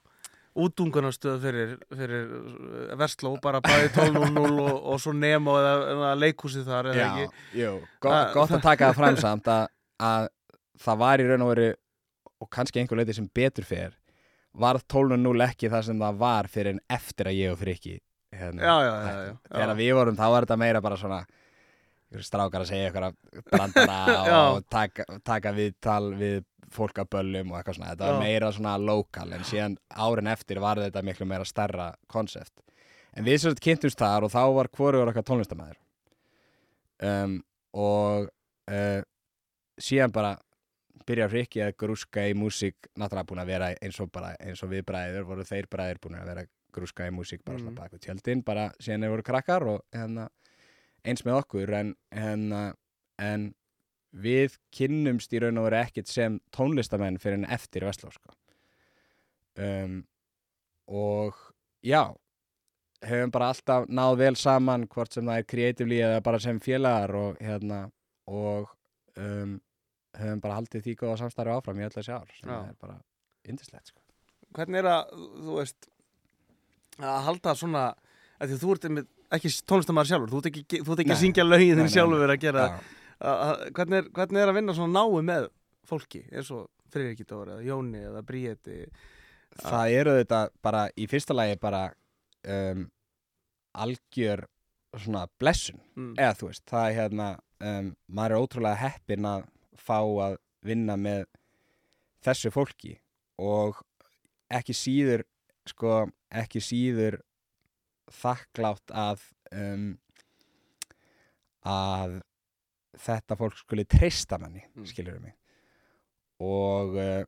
Útungunastöð fyrir, fyrir uh, Versló, bara bæði 12.00 og, og svo Nemo eða, eða leikhúsið þar ekki? jú, gott, gott að *laughs* taka það fram samt að, að það var í raun og veru og kannski einhver leiti sem betur fer var 12.0 ekki það sem það var fyrir en eftir að ég og Frikki hérna, Já, já, já, já, já. þegar við vorum þá var þetta meira bara svona strákar að segja eitthvað brandara *laughs* Já. og taka, taka viðtal við fólk að böllum og eitthvað svona þetta var meira svona lokal en síðan árin eftir var þetta miklu meira stærra konsept en við sem sagt kynntumst þar og þá var hvorugur okkar tónlistamæður um, og uh, síðan bara byrjar Rikki að grúska í músík náttúrulega búin að vera eins og bara eins og við bræður voru þeir bræður búin að vera grúska í músík bara svona Mhm. bak við tjöldin bara síðan þeir voru krakkar og hérna eins með okkur en, hérna, en við kynnumst í raun og veru ekkit sem tónlistamenn fyrir en eftir Vestló sko. um, og já hefum bara alltaf náð vel saman hvort sem það er creatively eða bara sem félagar og hérna og um, höfum bara haldið því góða samstarfi áfram í öll þessi ár sem er bara yndislegt sko. Hvernig er að, þú veist að halda svona að því þú ert ekki tónlistamæður sjálfur þú ert ekki, þú ert ekki að syngja lögin sjálfur að gera hvernig, er, hvernig er að vinna svona náu með fólki eins og Friðriki Dóra eða Jóni eða Bríeti? Það eru þetta bara í fyrsta lagi bara um, algjör svona blessun. Mm. eða þú veist, það er hérna um, maður er ótrúlega heppinn að fá að vinna með þessu fólki og ekki síður sko, ekki síður þakklátt að um, að þetta fólk skuli treysta manni, Mm. skilur mig og uh,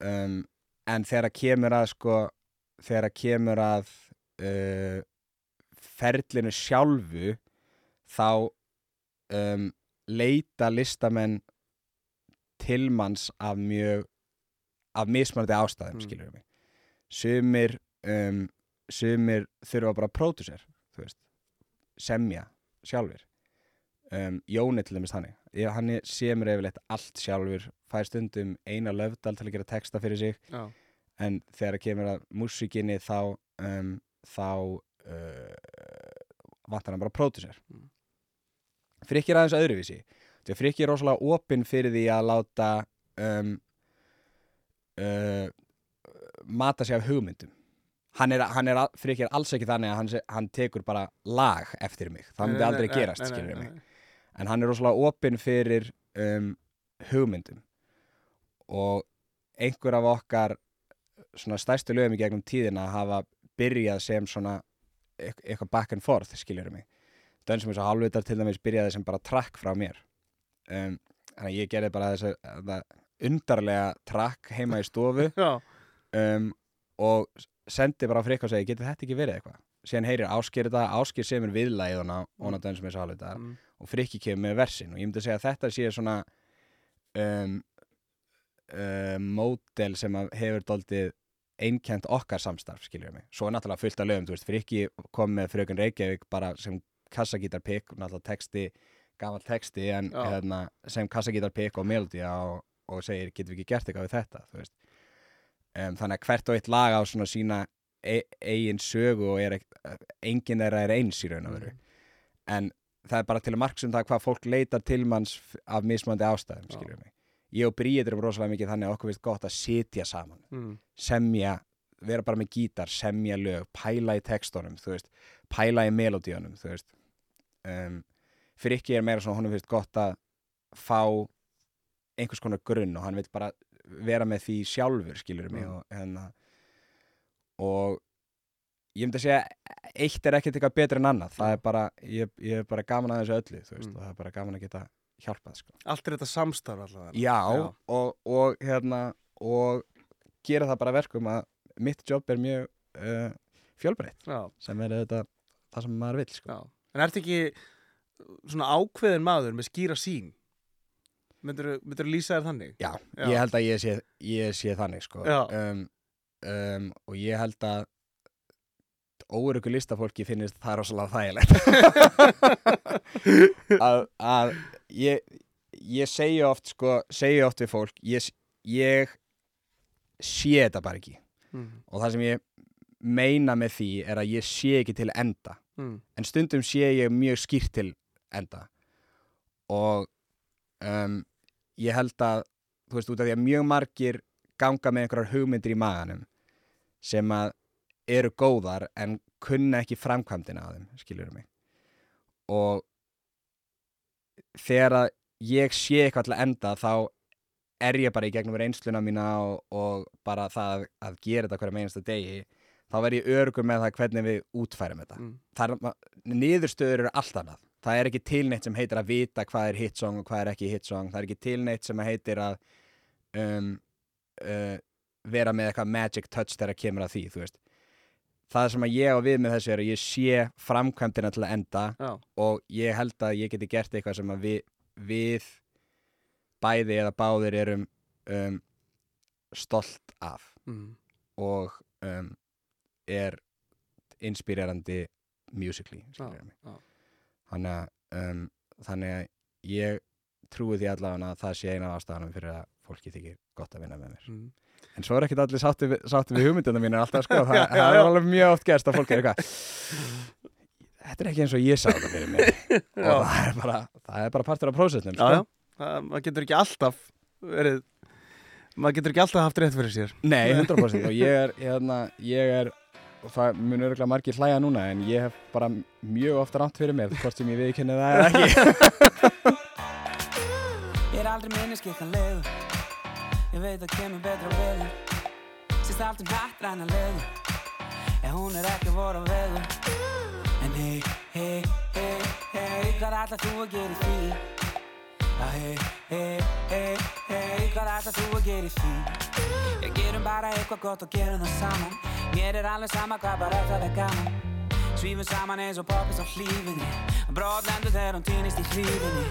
um, en þegar að kemur að sko, þegar að kemur að uh, ferlinu sjálfu þá um, leita listamenn til manns af mjög af mismunandi ástæðum, Mm. skilur mig sumir um, sumir þurfa bara þú veist, semja sjálfur um, Jóni til dæmis þannig hann semur yfirleitt allt sjálfur fær stundum eina löfdal til að gera texta fyrir sig Já. en þegar að kemur að músikinni þá um, þá uh, vantar hann bara pródusser Mm. Frikki er aðeins öðruvísi því að Frikki er rosalega opinn fyrir því að láta um, uh, mata sig af hugmyndum. Hann er, hann er, Frikki er alls ekki þannig að hann, hann tekur bara lag eftir mig. Það myndi aldrei gerast, skilur mig. en hann er rosalega opinn fyrir um, hugmyndum. Og einhver af okkar svona stærstu lögum í gegnum tíðina hafa byrjað sem svona eit- eitthvað back and forth, skiljur mig. Dönsum eins og halvvitar til dæmis byrjaði sem bara track frá mér um, þannig að ég gerði bara þessu þetta undarlega track heima í stofu. *laughs* Um, og sendi bara frikk og segi, getur þetta ekki verið eitthvað? Síðan heyrir Ásker þetta, Ásker semur viðlæðið hana og dönsum eins og halvvitar mm. og Frikki kemur með versin. Og ég myndi að segja að þetta sé svona um, um, módel sem hefur doldið einkent okkar samstarf, skiljum mig. Svo er náttúrulega fullt af lögum, þú veist, Frikki kom með Frökun Reykjavík bara sem kassagítarpikk, náttúrulega texti gammal texti en hérna, sem kassagítarpikk og melodía og, og segir, getum við ekki gert eitthvað við þetta? Um, þannig að hvert og eitt lag á svona sína e eigin sögu og er ekki, enginn þeirra er eins í raun og veru. En það er bara til að marks um það hvað fólk leitar til manns af mismandi ástæðum, skiljum mig. Ég og Bríð erum rosalega mikið þannig að okkur finnst gott að sitja saman, Mm. semja vera bara með gítar, semja lög pæla í textunum, veist. Pæla í melodíunum, þú veist. Um, fyrir ekki er meira svona honum finnst gott að fá einhvers konar grunn og hann vil bara vera með því sjálfur, skilur mig Mm. og hérna og ég myndi að segja eitt er ekkert eitthvað betur en annað það er bara, ég, ég er bara gaman að þessu öllu veist, Mm. og það er bara gaman að geta hjálpað sko. Allt er þetta samstarf allavega já, Og, og hérna og gera það bara verkum að mitt jobb er mjög uh, fjölbreytt Já, sem er þetta það sem maður vil sko. já En ertu ekki svona ákveðin maður með skýra sín? Myndirðu myndirðu lýsa þér þannig? já, Já. ég held að ég sé, ég sé þannig sko. Um, um, og ég held að óöryggu listafólki finnist það rosalega þægilegt *laughs* að, að ég, ég segi oft sko, segi oft við fólk ég, ég sé þetta bara ekki mm. og það sem ég meina með því er að ég sé ekki til enda Mm. en stundum sé ég mjög skýrt til enda. Og um, ég held að þú veist út af því að mjög margir ganga með einhverjar hugmyndir í maganum sem að eru góðar en kunna ekki framkvæmdina að þeim, skilur mig. Og þegar að ég sé eitthvað til að enda þá er ég bara í gegnum reynsluna mína og, og bara það að, að gera þetta hverja meinasta degi þá verð ég örgur með það hvernig við útfærum þetta. Mm. niðurstöður eru allt annað það er ekki til neitt sem heitir að vita hvað er hitsong og hvað er ekki hitsong það er ekki til neitt sem heitir að um, uh, vera með eitthvað magic touch þegar kemur að því þú veist það sem að ég á við með þessu er að ég sé framkvæmdina til að enda Já. og ég held að ég geti gert eitthvað sem að við, við bæði eða báðir erum um, stolt af Mm. og um, er inspirerandi musically skilurðu mig. Þannig um, þannig að ég trúi því allavega að það sé eina af ástafanum fyrir að fólki þykir gott að vinna með mér. Mm. en svo er ekkert allir sátti við, við hugmyndina mínu alltaf sko, *laughs* það, það er alveg mjög oft gerst að fólk er eitthvað þetta er ekki eins og ég sá þetta fyrir mér. *laughs* Og það er bara, það er bara partur af prósessnum Já, sko. já, maður getur ekki alltaf verið maður getur ekki alltaf haft rétt fyrir sér. Nei, *laughs* 100% og ég er, hérna, ég er og það mun örgulega margir hlæja núna en ég hef bara mjög ofta rátt fyrir mér hvort sem ég viðkynni það eða ekki. *laughs* Ég er aldrei minniskikkanlegur Ég veit að kemur betra veður. Sýst allt um hrættræna legur En hún er ekki voru á vegur En hei, hei, hei, hei Hvað ætlar þú að gera í því? Hei, hei, hei, hei Hvað ætlar þú að gera í því? Ég gerum bara eitthvað gott og gerum það saman. Mér er alveg sama hvað bara það er gaman. Svífum saman eins og poppis á hlífinni. Brotlendur þegar hún týnist í hlífinni.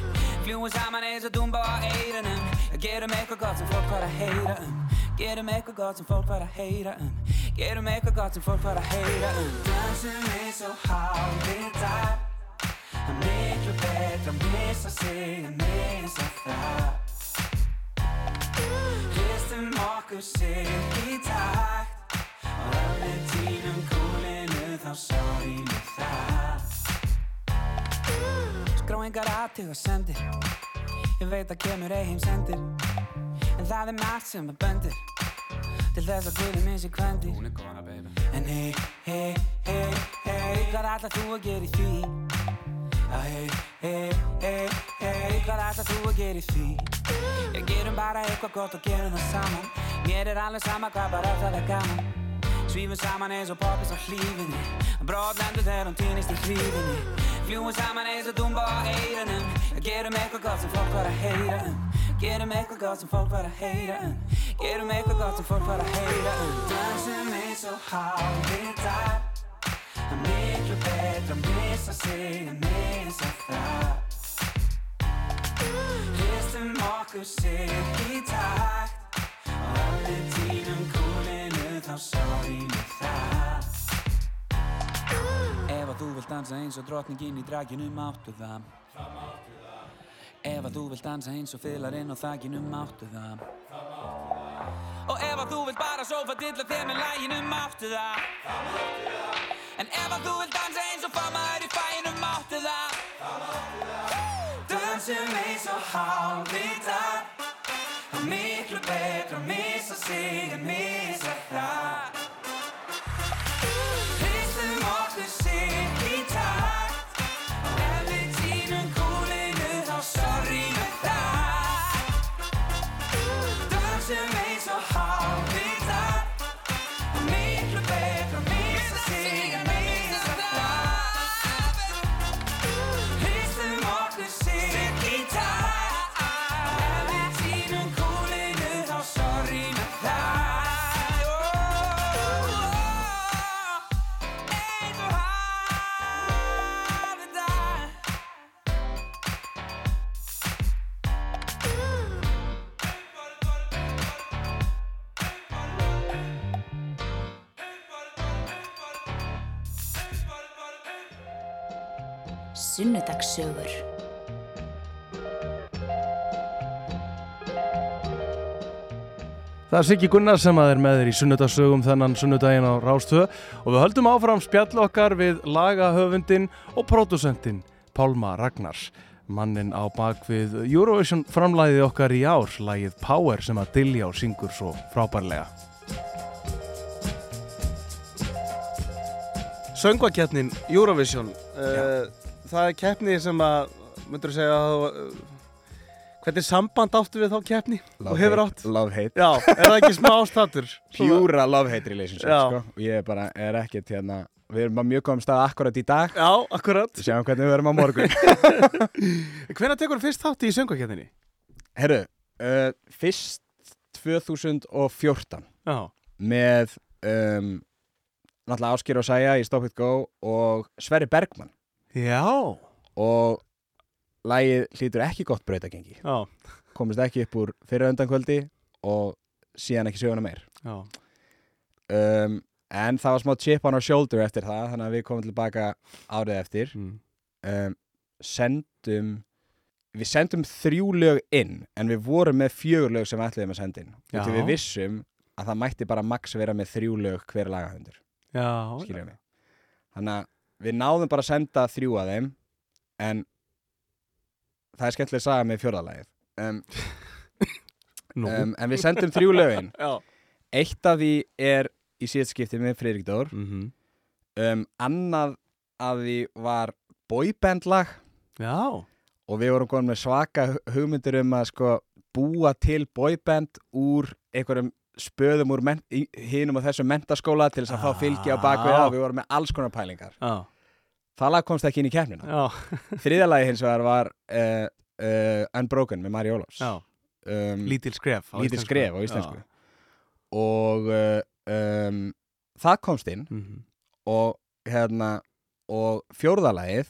Fljúum saman eins og dúmba á eyrunum. Gerum eitthvað gott sem fólk var að heyra um. Gerum eitthvað gott sem fólk var að heyra um. Gerum eitthvað gott sem fólk var að heyra um. Dansum eins og hálfvita Það er miklu betra að missa sig en missa það. Hristum okkur sig í takt. Og við týnum kúlinu þá sorry með það. Skrá engar aðtug og sendir. Ég veit að kemur ei heim sendir. En það er margt sem að bendir. Til þess að guðum minn sé kvendir er En hei, hei, hei, hei Hvað ætlar þú að gera í því? Hei, hei, hei, hei Hvað ætlar þú að gera í því? Ég gerum bara eitthvað gott og gerum það saman Mér er alveg sama hvað bara það er gaman Svífum saman eins og poppis á hlífinni Brotlendur þegar hún týnist í hlífinni Fljúum saman eins og dúmba á eyrunum Gerum eitthvað gott sem fólk var að heyra um Gerum eitthvað gott sem fólk var að heyra um Gerum eitthvað gott sem fólk var að heyra um Dansum eins og hálfvitar Það er miklu betra að missa sig en missa það. Hristum okkur sig í takt. Og við týnum kúlinu þá með það. Ef að þú vilt dansa eins og drottningin í draginu máttu það Það. Máttu það Ef að þú vilt dansa eins og fylarinn á þakinu máttu það Það. Máttu það Og ef að þú vilt bara sófa dilla þér með læginu máttu það Það máttu það En ef að þú vilt dansa eins og famaður í fæinu máttu það. Dansum eins og hálfvitar Það er miklu betra að missa sig en missa það Það er Siggi Gunnar sem að er með þér í sunnudagsögum þennan sunnudaginn á Rástöð og við höldum áfram spjall okkar við lagahöfundin og pródusentinn Pálma Ragnars, mannin á bakvið Eurovision framlæði okkar í ár, lagið Power sem að Diljá syngur svo frábærlega. Söngvaketnin Eurovision, uh, það er keppni sem að, myndur þú segja að hvernig samband áttu við þá keppni? og hefur átt? Love hate Já, er það ekki smá ástatur? *laughs* Pjúra love hate relationship sko. og ég er bara, er ekkert hérna við erum á mjög góðum stað akkurat í dag Já, akkurat. við sjáum hvernig við verum á morgun *laughs* Hvenær tekur þú fyrst þátt í söngvaketninni? herru, uh, fyrst 2014 Já. með um, náttúrulega Áskir og Sæja í Stop It Go og Sverri Bergmann Já. og lagið hlýtur ekki gott brautagengi Já. komist ekki upp úr fyrir undankvöldi og síðan ekki söguna meir. Um, en það var smá chip on our shoulder eftir það þannig að við komum tilbaka árið eftir. Mm. um, sendum við sendum þrjú lög inn en við vorum með fjögur lög sem við ætluðum að senda inn. Til við vissum að það mætti bara max vera með þrjú lög hver lagahundur þannig að við náðum bara að senda þrjú að þeim en það er skemmtileg saga með fjórðalagið um, um, *laughs* en við sendum þrjú lögin. Eitt af því er í síðast skipti með Friðrik Dór. Mm um, annað af því var boyband lag. Já. og við vorum komin með svaka hu- hugmyndir um að sko búa til boyband úr einhverjum spöðum úr hinum og þessum mentaskóla til þess að fá fylgi á bakvið Ah. og við vorum með alls konar pælingar. Já. Það lag komst ekki inn í keppnina Já. *laughs* þriðja lagi hins vegar var uh, uh, Unbroken með Mari Ólafs Já. um, Lítil skref. á lítil skref á íslensku Já. og uh, um, það komst inn Mhm. og hérna og fjórðalagið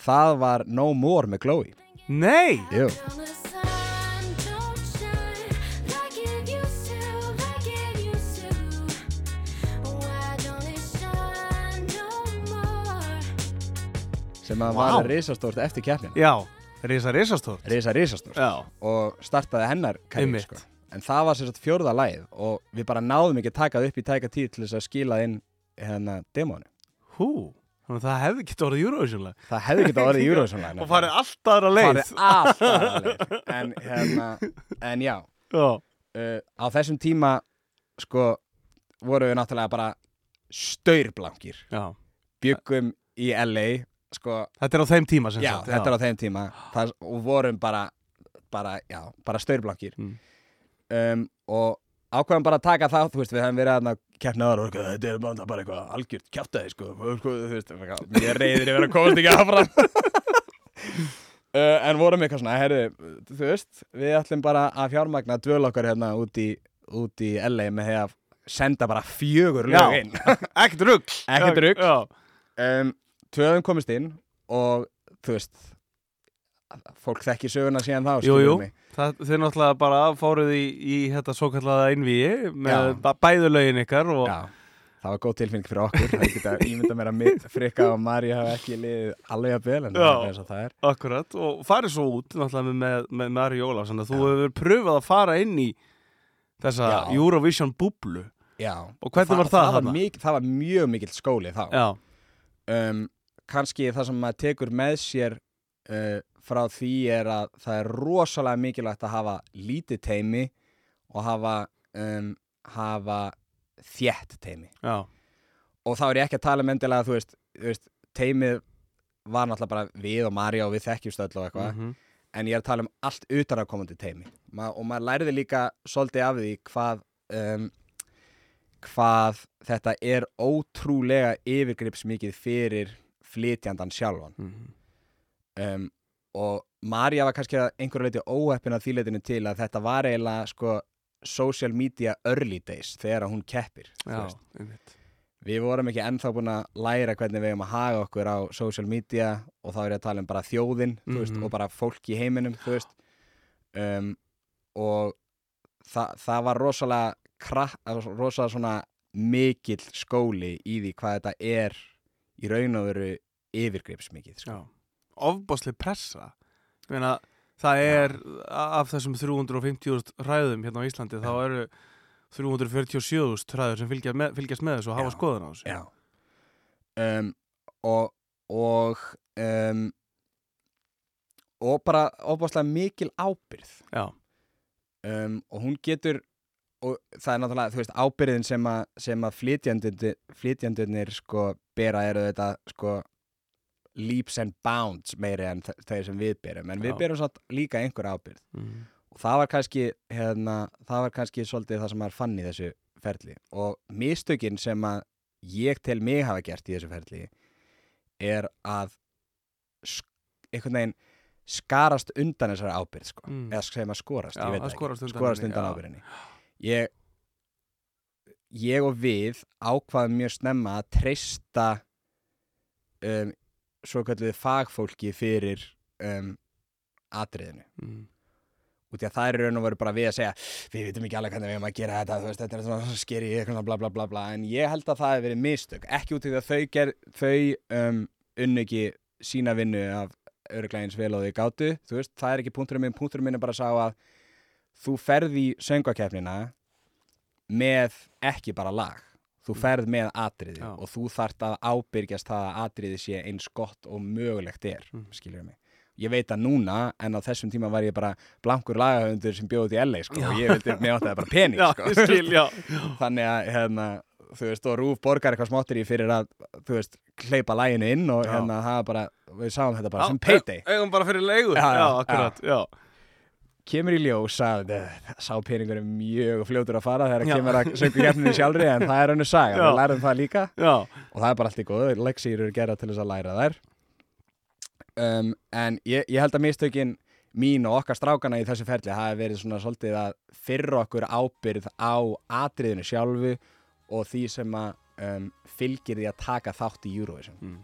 það var No More með Chloe Nei. Jú. Sem að Vá. var risastórt eftir keppnina Já. Risa risastórt. risa risastórt Já. og startaði hennar karriér sko. en það var sagt fjórða lagið og við bara náðum ekki að taka upp í tæka tíð til þess að skila inn hérna demónu Hú. Þannig að það hefði ekki orðið lag. það hefði ekki orðið *laughs* lag Og farið allt aðra leið. farið allt aðra leið *laughs* en hérna en já uh, á þessum tíma sko voru við náttúrulega bara staurblankir byggum í LA sko, Þetta er á þeim tíma sem já, sagt. þetta er á þeim tíma það, og vorum bara bara, já, bara staurblankir Mm. um, og ákveðum bara að taka það þú veist, við hefum verið að keppna aðra og þetta er bara, eitthvað algjört kjátaði sko, sko, þú veist, ég reyðir yfir að komast ekki áfram *laughs* uh, en vorum eitthvað svona, herðu þú veist, við ætlum bara að fjármagna dvöl okkar hérna út í, út í LA með því að senda bara fjögur lög inn *laughs* Ekkert rugg. Ekkert rugl. Já. um, tvöðum komist inn og þú veist fólk þekki söguna síðan þá Jú, skilurðu jú. mig. Það, þið náttúrulega bara fóruð í, í þetta svo kallaða einvíi með Já. ba- bæðu lögin ykkar og Já, það var góð tilfinning fyrir okkur það geta ímynda mér að Mi- Frikka og Mari hafa ekki liðið alveg að vel en það er eins og það er akkurat og farið svo út náttúrulega með, með Mari að þú hefur pröfað að fara inn í þessa Já. Eurovision búblu Já. Og hvernig var það það, var þarna? mik, það var mjög mikill skóli þá Já, um, kannski það sem maður tekur með sér uh, frá því er að það er rosalega mikilvægt að hafa lítið teimi og hafa, um, hafa þétt teimi já, og þá er ég ekki að tala um endilega þú veist, þú veist teimið var náttúrulega bara við og Marja og við þekkjumst öll og eitthvað mhm, en ég er að tala um allt utan að komandi teimi Ma, og maður læriði líka svolítið af því hvað um, hvað þetta er ótrúlega yfirgripsmikið fyrir flytjandan sjálfan mhm. um, og Marja var kannski einhverju leiti óheppin að því leitinu til að þetta var eiginlega sko social media early days þegar hún keppir Já, við vorum ekki ennþá búin að læra hvernig við eigum að haga okkur á social media og þá er ég að tala um bara þjóðin þú veist, Mhm. og bara fólk í heiminum um, og það, það var rosalega rosalega svona mikill skóli í því hvað þetta er í raun og veru yfirgripsmikið sko. Ofbáslega pressa. Meina, það er af þessum 350.000 hræðum hérna á Íslandi þá eru 347.000 hræður sem fylgjast með, fylgjast með þessu og hafa skoðun á þessu. Um, og og um, og bara ofbáslega mikil ábyrð um, og hún getur og það er náttúrulega, þú veist, ábyrðin sem að, sem að flytjandunir sko bera eru þetta sko leaps and bounds meiri en þe- þeir sem við berum en við Já. berum samt líka einhver ábyrð mm. og það var kannski hérna, það var kannski svolítið það sem maður fann í þessu ferli og mistökin sem að ég til mig hafa gert í þessu ferli er að einhvern veginn skarast undan þessari ábyrð sko. Mm. eða sem að skorast, Já, að skorast undan skorast undan ábyrðinni ég ég og við ákvaðum mjög snemma að treysta um, svo kalluði fagfólki fyrir um, atriðinu. Mm. út í að það er í raun og veru bara við að segja við veitum ekki alveg hvernig við erum að gera þetta veist, þetta er svona skeri bla bla bla bla. En ég held að það hefur verið mistök. Ekki út í því að þau, ger, þau um, unnu ekki sína vinnu af öruglega eins vel og þau gátu þú veist, það er ekki punkturinn minn, punkturinn minn er bara að sá að þú ferð í söngvakeppnina með ekki bara lag þú ferð með atriði Já. og þú þart að ábyrgjast það að atriði sé eins gott og mögulegt er Mm. skilur mig ég veit það núna en á þessum tíma var ég bara blankur lagahöndur sem bjóði út í LA sko, og ég vildi, mér átti það bara pening *laughs* Já, sko. ég skil, já *laughs* þannig að hérna, þú veist, og Rúf borgar eitthvað smáttir í fyrir að, þú veist, hleypa læginu inn og Já. hérna, það bara, við sáum þetta bara Já, sem payday e- Eigum bara fyrir leigur Já, Já, já, akkurat, já, kemur í ljós að uh, sá peningur er mjög fljótur að fara þegar Já. kemur að söngu keppninu sjálfri en það er önnu saga, við lærum það líka. Já. Og það er bara allt í góðu, leksýr eru gerða til þess að læra þær. Um, en ég, ég held að mistökin mín og okkar strákana í þessu ferli hafi verið svona svolítið að fyrra okkur ábyrð á atriðinu sjálfu og því sem að um, fylgir því að taka þátt í Eurovision. Mm.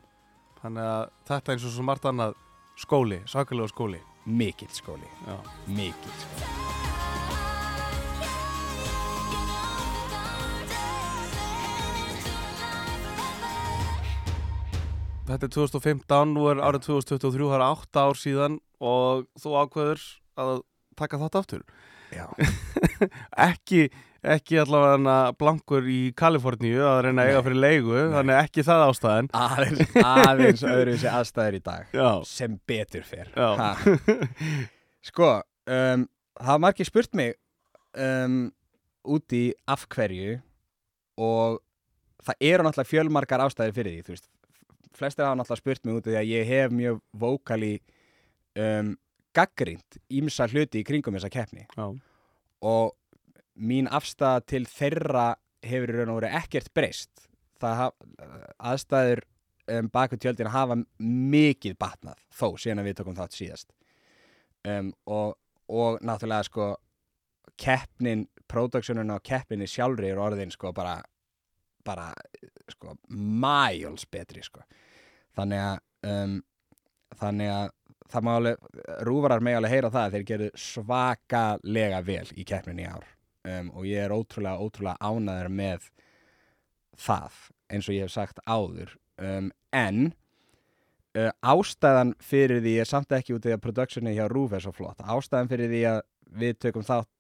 Þannig að þetta eins og svo margt annað skóli, sakalega skóli mikill skóli, Já, mikill skóli. Þetta er 2015, nú er árið 2023, það er 8 ár síðan og þú ákveður að taka þátt aftur. Já, *laughs* Ekki, ekki allavega blankur í Kaliforníu að reyna að eiga Nei. fyrir leigu, þannig ekki það ástæðan. aðeins, aðeins öðruvísi aðstæður í dag. Já, sem betur fyrr. Sko, um, hafa margir spurt mig um, út í af hverju og það eru náttúrulega fjölmargar ástæður fyrir því, flestir hafa náttúrulega spurt mig út í því að ég hef mjög vókali um, gaggrind ímsa hluti í kringum þessa keppni. Já, og mín afstæða til þeirra hefur í raun og verið ekkert breyst. Aðstæður um, baku tjöldina hafa mikið batnað þó síðan að við tókum þátt síðast. Um, og, og náttúrulega sko keppnin, productionin og keppninni sjálfri er orðin sko bara bara sko miles betri sko. Þannig að um, þannig að það má alveg, rúvarar með alveg heyra það að þeir gerðu svakalega vel í keppninni í ár um, og ég er ótrúlega, ótrúlega ánæður með það eins og ég hef sagt áður. Um, en uh, ástæðan fyrir því er samt ekki út í að productioni hjá Rúf er svo flott. Ástæðan fyrir því að við tökum þátt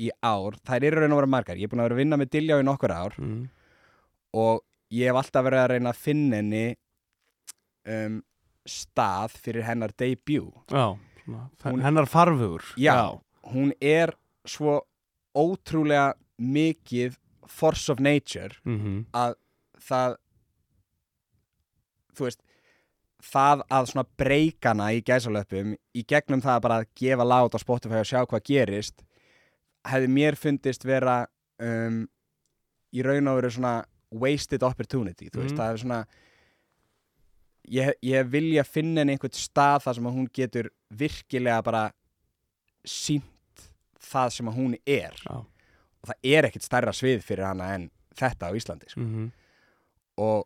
í ár, þær eru raun og vera margar. Ég er búin að vera að vinna með Diljá í nokkur ár mm. og ég hef alltaf verið að reyna að finna henni um, stað fyrir hennar debut. Já hennar farfugur. Já, hún er svo ótrúlega mikið force of nature Mm að það þú veist það að svona breykana í gæsalöpum í gegnum það að bara að gefa lát á Spotify og sjá hvað gerist hefði mér fundist vera um, í raun og veru svona wasted opportunity þú veist, Mhm. það er svona ég, ég vilja finna henni einhvern stað þar sem hún getur virkilega bara sínt það sem hún er Já. og það er ekkert stærra svið fyrir hana en þetta á Íslandi sko. Mm og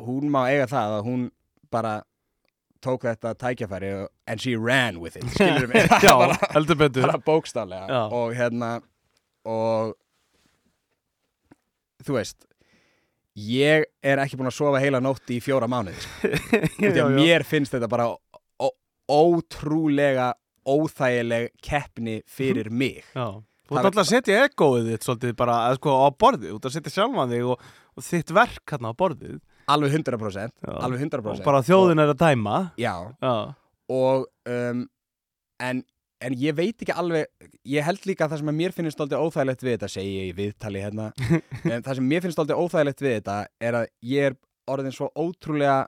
hún má eiga það að hún bara tók þetta tækjafæri og, and she ran with it skilur mig *laughs* *laughs* bara, bara bókstaflega Já. og hérna og þú veist ég er ekki búin að sofa heila nótti í fjóra mánuði sko. *laughs* Mér finnst þetta bara ótrúlega óþægileg keppni fyrir mig. Já. Þú ert er- alltaf að setja egoið þitt svolítið bara sko, á borðið, þú ert að setja sjálfan þig og, og þitt verk hérna á borðið. Alveg 100% Já. alveg 100% og bara þjóðin er að dæma. Já, Já, og um, en, en ég veit ekki alveg ég held líka að það sem að mér finnst alltaf óþægilegt við þetta segi ég í viðtali hérna *laughs* en það sem mér finnst alltaf óþægilegt við þetta er að ég er orðin svo ótrúlega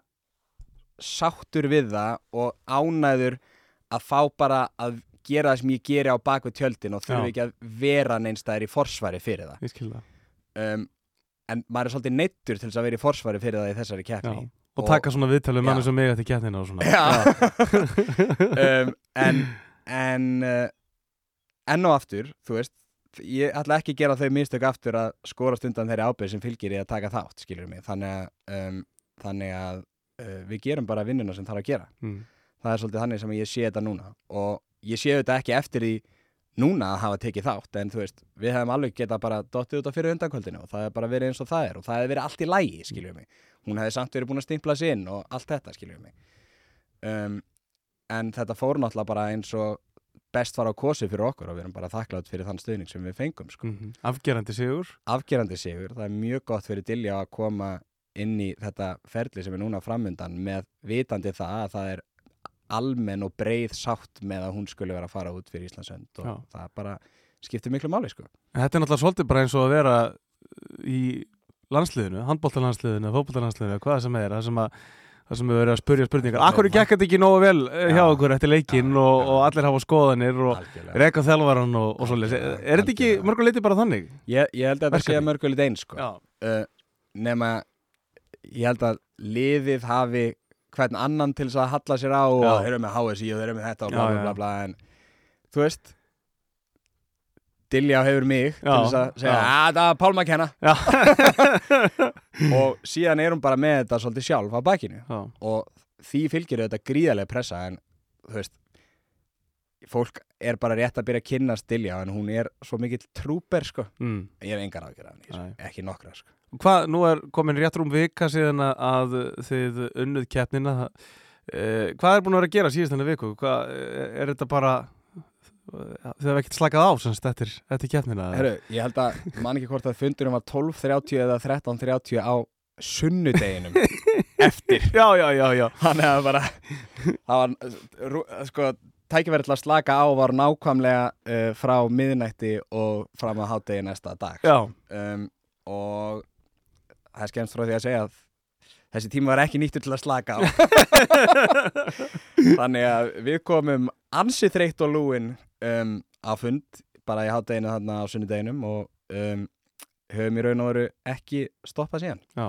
sáttur við það og ánæður að fá bara að gera það sem ég geri á bakvið tjöldin og þurfi Já. ekki að vera neinstæðir í forsvari fyrir það. Ég skil það. Um, en maður er svolítið neittur til þess að vera í forsvari fyrir það í þessari keppni. Og Og- taka svona viðtalið manni sem mig eftir kjarnina og svona. Já. *laughs* um, en en uh, enn og aftur, þú veist ég ætla ekki að gera þau mistök aftur að skorast undan þeirri ábyrð sem fylgir í að taka þátt skilur mig, þannig að, um, þannig að uh, við gerum bara vinnuna sem þarf að gera. Mm. Það er svolítið þannig sem ég sé þetta núna. Og ég sé þetta ekki eftir því núna að hafa tekið þátt en þú veist, við hefum alveg getað bara dottið út af fyrir undankvöldinu og það hefur bara verið eins og það er og það hefur verið allt í lægi, skiljum mig. Hún hefði samt verið búin að stimpla sig inn og allt þetta, skiljum mig. Um, en þetta fór náttúrulega bara eins og best var á kosi fyrir okkur og við erum bara þakklátt fyrir þann stuðning sem við fengum sko. Mhm. Afgerandi sigur. Afgerandi sigur, það er mjög gott fyrir Dilja að koma inn í þetta ferli sem er núna framundan með vitandi það að það er almenn og breið sátt með að hún skulle vera að fara út fyrir Íslandsönd og Já. það bara skiptir miklu máli sko. En Þetta er náttúrulega svolítið bara eins og að vera í landsliðinu, handbóltalandsliðinu, fótbóltalandsliðinu, hvað sem er, það sem að það sem við verið að spurja spurningar Akkur gekk þetta ekki nógu vel eh, hjá Já. okkur eftir leikinn Já, og, já. og allir hafa skoðanir og Algjörlega. reka þjálfaran og, og svoleiðis Algjörlega, Er þetta ekki mörguleiti bara þannig? ég, ég held að þetta sé mörgulegt eins sko. Uh, nema ég held að liðið hafi hvern annan til þess að halla sér á og þeir eru með HSI og þeir eru með þetta og bla bla bla, bla en þú veist Dilja hefur mig til þess að segja að það er Pálma að kenna *laughs* og síðan er hún bara með þetta svolítið sjálf á bakinu já, og því fylgir þetta gríðarlega pressa en þú veist fólk er bara rétt að byrja að kynna Dilja en hún er svo mikill trúper sko mm. ég hef engar. Nei. ekki nokkra sko. Hvað, nú er komin rétt rúm vika síðan að- þið unnuð keppnina. Uh, Hvað er búin að vera að gera síðast henni viku? Hvað, eh, er þetta bara þið hefur ekkert slakað á semst eftir, eftir keppnina? Herru, ég held að, man ekki hvort að fundurum var 12.30 eða 13.30 á sunnudeginum *laughs* eftir. Já, já, já, já. Þannig að bara það var, sko, tækifæri til að slaka á var nákvæmlega uh, frá miðnætti og fram að hátegi næsta dag. Já, um, og það er skemmst frá því að segja að þessi tíma var ekki nýttur til að slaka á. *laughs* Þannig að við komum ansi þreytt og lúin um, á fund bara í hátteginu þarna á sunnudeginum og um, höfum í raun og veru ekki stoppað síðan. Já,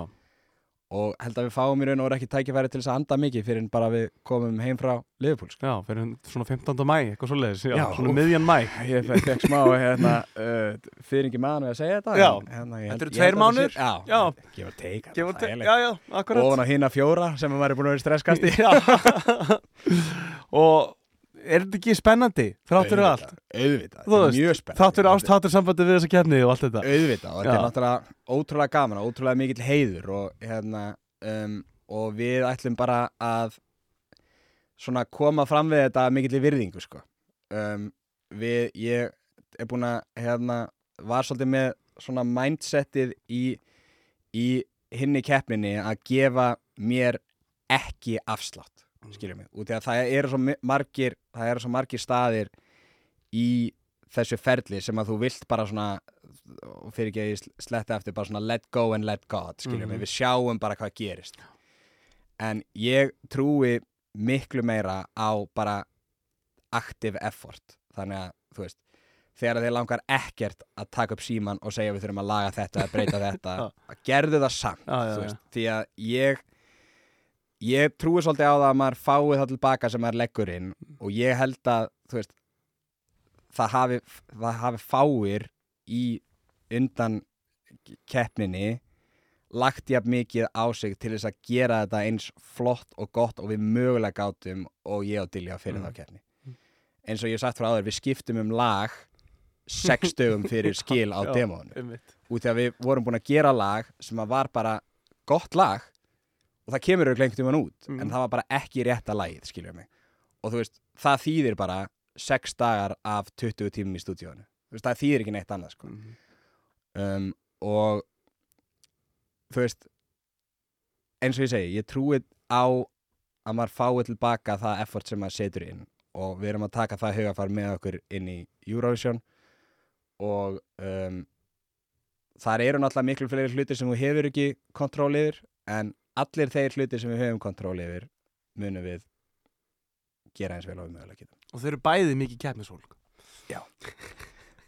og held að við fáum í raun og veru ekki tækifæri til þess að anda mikið fyrir en bara við komum heim frá Liverpool sko. já, fyrir svona 15. mæ, eitthvað svoleiðis Já, Já, svona miðjan mæ *laughs* ég fekk, smá hérna, uh, fyrringi maður við að segja þetta Já. hérna, Þetta eru tveir sé- já, Já. gefa teika. Já, já, akkurat ofan á hina fjóra sem maður er búin að vera í stresskasti *laughs* Já *laughs* Og er þetta ekki spennandi þrátt fyrir allt? auðvitað, þetta er mjög spennandi Þrátt fyrir ást, hátur sambandi við þessa keppni og allt þetta auðvitað og þetta er náttúrulega ótrúlega gaman og ótrúlega mikill heiður og, hérna, um, og við ætlum bara að svona koma fram við þetta mikill virðingu sko. um, við, ég er búin að hérna, var svolítið með svona mindsetið í, í hinni keppninni að gefa mér ekki afslátt skiljum mig, út í að það eru svo margir það eru svo margir staðir í þessu ferli sem að þú vilt bara svona fyrir ekki að ég sl- sletti eftir bara svona let go and let God skiljum Mhm. við sjáum bara hvað gerist en ég trúi miklu meira á bara active effort þannig að þú veist þegar þið langar ekkert að taka upp síman og segja við þurfum að laga þetta eða breyta *laughs* þetta Já. gerðu það samt Já, já, þú já. veist, því að ég ég trúi svolítið á það að maður fái það tilbaka sem maður leggur inn og ég held að þú veist það hafi, það hafi fáir í undan keppninni lagt jafn mikið á sig til þess að gera þetta eins flott og gott og við mögulega gátum og ég og Dilja fyrir Mm. þá keppni. Eins og ég sagt frá áður, við skiptum um lag sex dögum fyrir *laughs* skil á demónu út því að við vorum búin að gera lag sem að var bara gott lag og það kemur auðvitað einhvern tímann út Mhm. en það var bara ekki rétta lagið, skiljum mig og þú veist, það þýðir bara 6 dagar af 20 tímum í stúdíónu þú veist, það þýðir ekki neitt annað sko. Mhm. um, og þú veist eins og ég segi, ég trúi á að maður fái tilbaka það effort sem maður setur inn og við erum að taka það hugafar með okkur inn í Eurovision og um, þar eru náttúrulega miklu fleiri hlutir sem þú hefur ekki kontról yfir en allir þeir hlutir sem við höfum kontról yfir munum við gera eins vel mögulega getum. Og þeir eru bæði mikið keppnisfólk.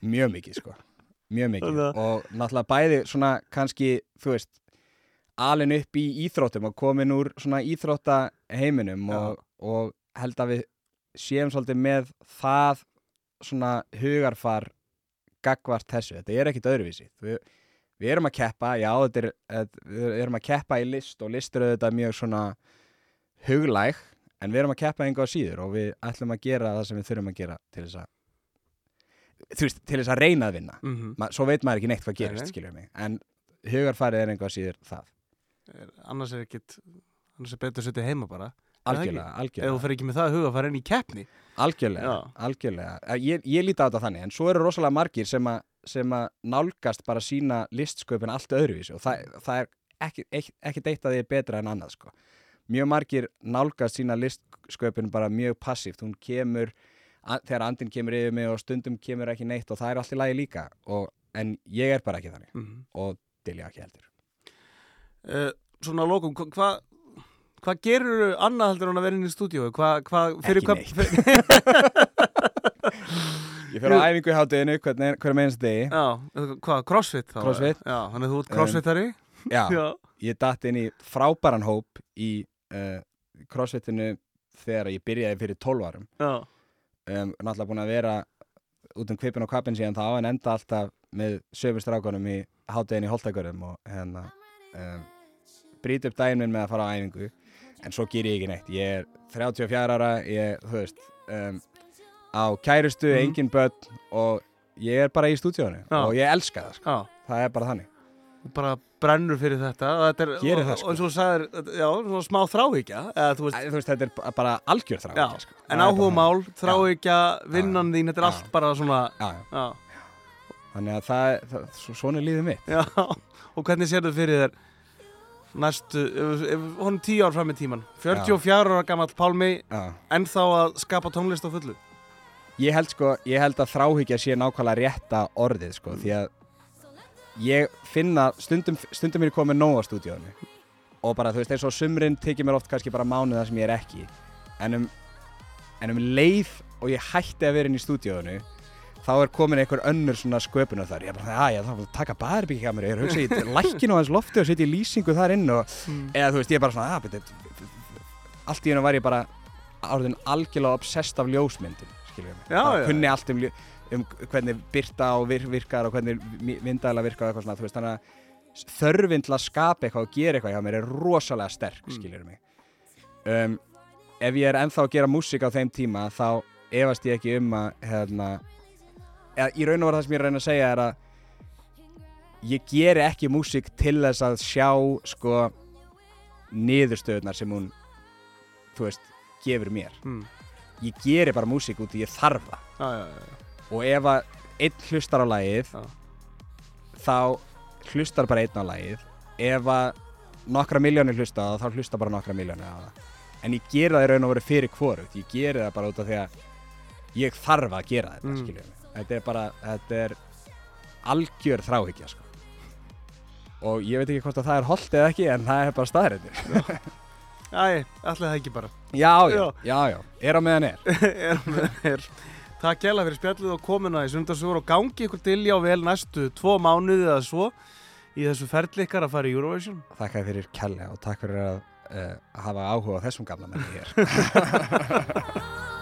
Mjög mikið sko. Mjög mikið. Og náttúrulega bæði svona kannski þú veist alin upp í íþróttum og komin úr svona íþrótta heiminum Já. og, og held að við séum svolítið með það svona hugarfar gagvart þessu, þetta er ekkit öðruvísi. Við, við erum að keppa já, er, við erum að keppa í list og list eru þetta mjög svona huglæg, en við erum að keppa einhvað síður og við ætlum að gera það sem við þurfum að gera til þess að þú veist, til þess að reyna að vinna. Mm -hmm. Svo veit maður ekki neitt hvað gerist, skiljum mig en hugarfarið er einhvað síður það. Annars er ekkit Annars er betur að setja heima bara. Það algjörlega, Ef þú algjörlega, fer ekki með það að huga að fara inn í keppni algjörlega, algjörlega. Ég, ég líti á þetta þannig, en svo eru rosalega margir sem, að nálgast bara sína listsköpun allt öðruvísi og það, það er ekki, deitt að því er betra en annað sko. mjög margir nálgast sína listsköpun bara mjög passíft, hún kemur a, þegar andinn kemur yfir mig og stundum kemur ekki neitt og það er allt í lagi líka og, en ég er bara ekki þannig mm og Dilja ekki heldur uh, Svona að lókum, hvað hva, hva gerur annað heldur en að vera inn í stúdíu? Hvað, hvað, fyrir Ekki hvað neitt. *laughs* Ég fer á æfingu í hátteginu hverjum einast degi Já, hvað, crossfit þá? Crossfit. Já, þannig að þú ert Um, crossfitari Já, *laughs* Já, ég datt inn í frábæran hóp í uh, crossfitinu þegar ég byrjaði fyrir 12 árum já, um, náttúrulega búin að vera út um kvipin og kvapin síðan þá en enda alltaf með sömu strákunum í hátteginu í holtagörðum og hérna um, brýt upp daginn minn með að fara á æfingu en svo ger ég ekki neitt ég er 34 ára ég, þú veist um, á kærustu, Mhm. engin börn og ég er bara í stúdíónu og ég elska það, sko. það er bara þannig Þú bara brennur fyrir þetta og þetta er, Gerir og, það, sko. og eins og þú sagðir, já, svona smá eða þú þú veist, þetta er ba- bara algjör þrá já, sko. en áhugamál þráhyggja, vinnan þín, þetta er Já. allt bara svona já, já. þannig að það, það svo- svona er lífið mitt já, og hvernig sérðu fyrir þér næstu, ef honum tíu ár fram í tíman 44 ára gamall Pálmi já. ennþá að skapa tónlist á fullu? Ég held sko, ég held að þráhyggja sé nákvæmlega rétta orðið sko, því að ég finna stundum, stundum er ég komið nóg á stúdíónu og bara þú veist eins og sumrin tekið mér oft kannski bara mánuða sem ég er ekki. En um, en um leið og ég hætti að vera inn í stúdíónu þá er komin einhver önnur svona sköpunar þar. Ég er bara, ég þarf að taka baðherbyggjakameru ég hugsa ég *laughs* lækkin á hans lofti og setja í lýsingu þar inn og eða þú veist, ég er bara svona, að, beti, allt í hennu var ég bara orðin algjörlega obsessed af ljósmyndin skilur við mig, bara já. kunni allt um, um hvernig byrta og vir, virkar og hvernig vindæla virkar og eitthvað svona, þú veist, þannig að þörfin til að skapa eitthvað og gera eitthvað hjá mér er rosalega sterk, Mm. skilur mig. Um, ef ég er ennþá að gera músík á þeim tíma, þá efast ég ekki um að, hérna eða í raun og vera það sem ég reyna að segja er að ég geri ekki músík til þess að sjá sko niðurstöðunar sem hún þú veist, gefur mér mm. ég geri bara músík út í ég þarf það já, já, já, og ef að einn hlustar á lagið Já. þá hlustar bara einn á lagið ef að nokkra miljónir hlusta á það þá hlustar bara nokkra miljónir á það en ég geri það í raun og veru fyrir hvorugt ég geri það bara út af því að ég þarf að gera þetta Mm. mm. Þetta er bara, þetta er algjör þráhyggja sko. og ég veit ekki hvort að það er holdt eða ekki en það er bara staðrættir Æ, allir það ekki bara. Já, já, Já. já, er á meðan er. *laughs* Er, er, Takk kjæla fyrir spjallið og komuna í sundarsúr og gangi ykkur til já vel næstu tvo mánuði eða svo í þessu ferli ykkar að fara í Eurovision. Þakka þér fyrir kella og takk fyrir að uh, hafa áhuga á þessum gamla menni hér *laughs*